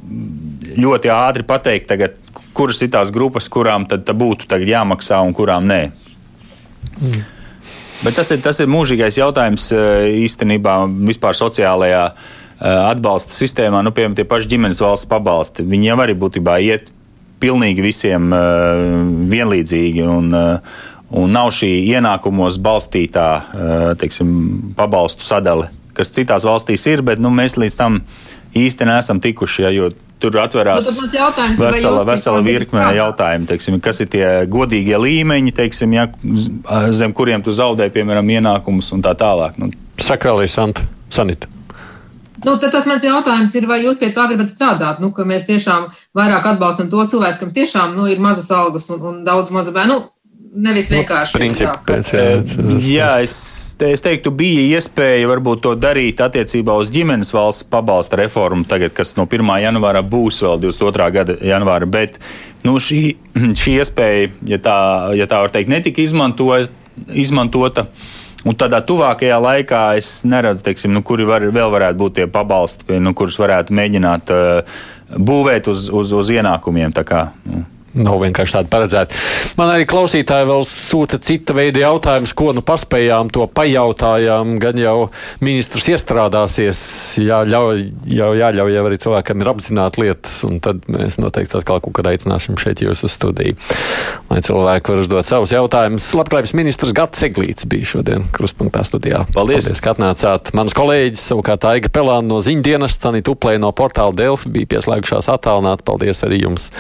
ļoti ātri pateikt, tagad, kuras ir tās grupas, kurām tad būtu jāmaksā un kurām nē. Mm. Bet tas ir, tas ir mūžīgais jautājums eh, īstenībā vispār sociālajā eh, atbalsta sistēmā. Nu, piemēram, tie paši ģimenes valsts pabalsti. Viņi jau arī būtībā iet pilnīgi visiem uh, vienlīdzīgi. Un, uh, un nav šī ienākumos balstītā teiksim, pabalstu sadale, kas citās valstīs ir, bet nu, mēs līdz tam īsti neesam tikuši. Ja, Tur atverās nu, vesela, vesela virkne jautājumu, teiksim, kas ir tie godīgie līmeņi, teiksim, ja, zem kuriem tu zaudē, piemēram, ienākumus un tā tālāk. Nu. Vēl ir Sanita. Nu, tas mans jautājums ir, vai jūs pie tā gribat strādāt? Nu, ka mēs tiešām vairāk atbalstam to cilvēku, kam tiešām nu, ir mazas algas un, un daudz maza bērnu. Nu, Nevis nu, vienkārši principi, pēc, jā, jā, es, te, es teiktu, bija iespēja varbūt to darīt attiecībā uz ģimenes valsts pabalsta reformu, tagad, kas no 1. janvāra būs vēl 22. gada janvāra. Bet nu, šī, šī iespēja, ja tā, ja tā var teikt, netika izmanto, izmantota. Un tādā tuvākajā laikā es neredzu, teiksim, nu, kuri var, vēl varētu būt tie pabalsti, nu, kurus varētu mēģināt uh, būvēt uz, uz, uz ienākumiem. Kā, nu. Nav vienkārši tāda paredzēta. Man arī klausītāji vēl sūta cita veida jautājumus, ko nu paspējām, to pajautājām. Gan jau ministrs iestrādāsies, jā, ļauj, jau jāļauj arī cilvēkam ir apzināti lietas, un tad mēs noteikti atkal kaut kad aicināsim šeit jūs uz studiju. Lai cilvēki var uzdot savus jautājumus. Labklājības ministrs Gats Eglīts bija šodien Kruspunktā studijā. Paldies! Paldies, ka atnācāt. Mans kolēģis, savukārt Aiga Pelāna no ziņdienas, Sanita Uplē no portāla Delfi bija pieslēgušās attālināt. Paldies arī jums!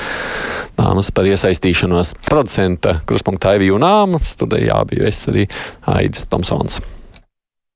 Nāmas domas par iesaistīšanos. Producenta Kruspunkta Aivija Unāma studijā biju es arī Aidis Tomsons.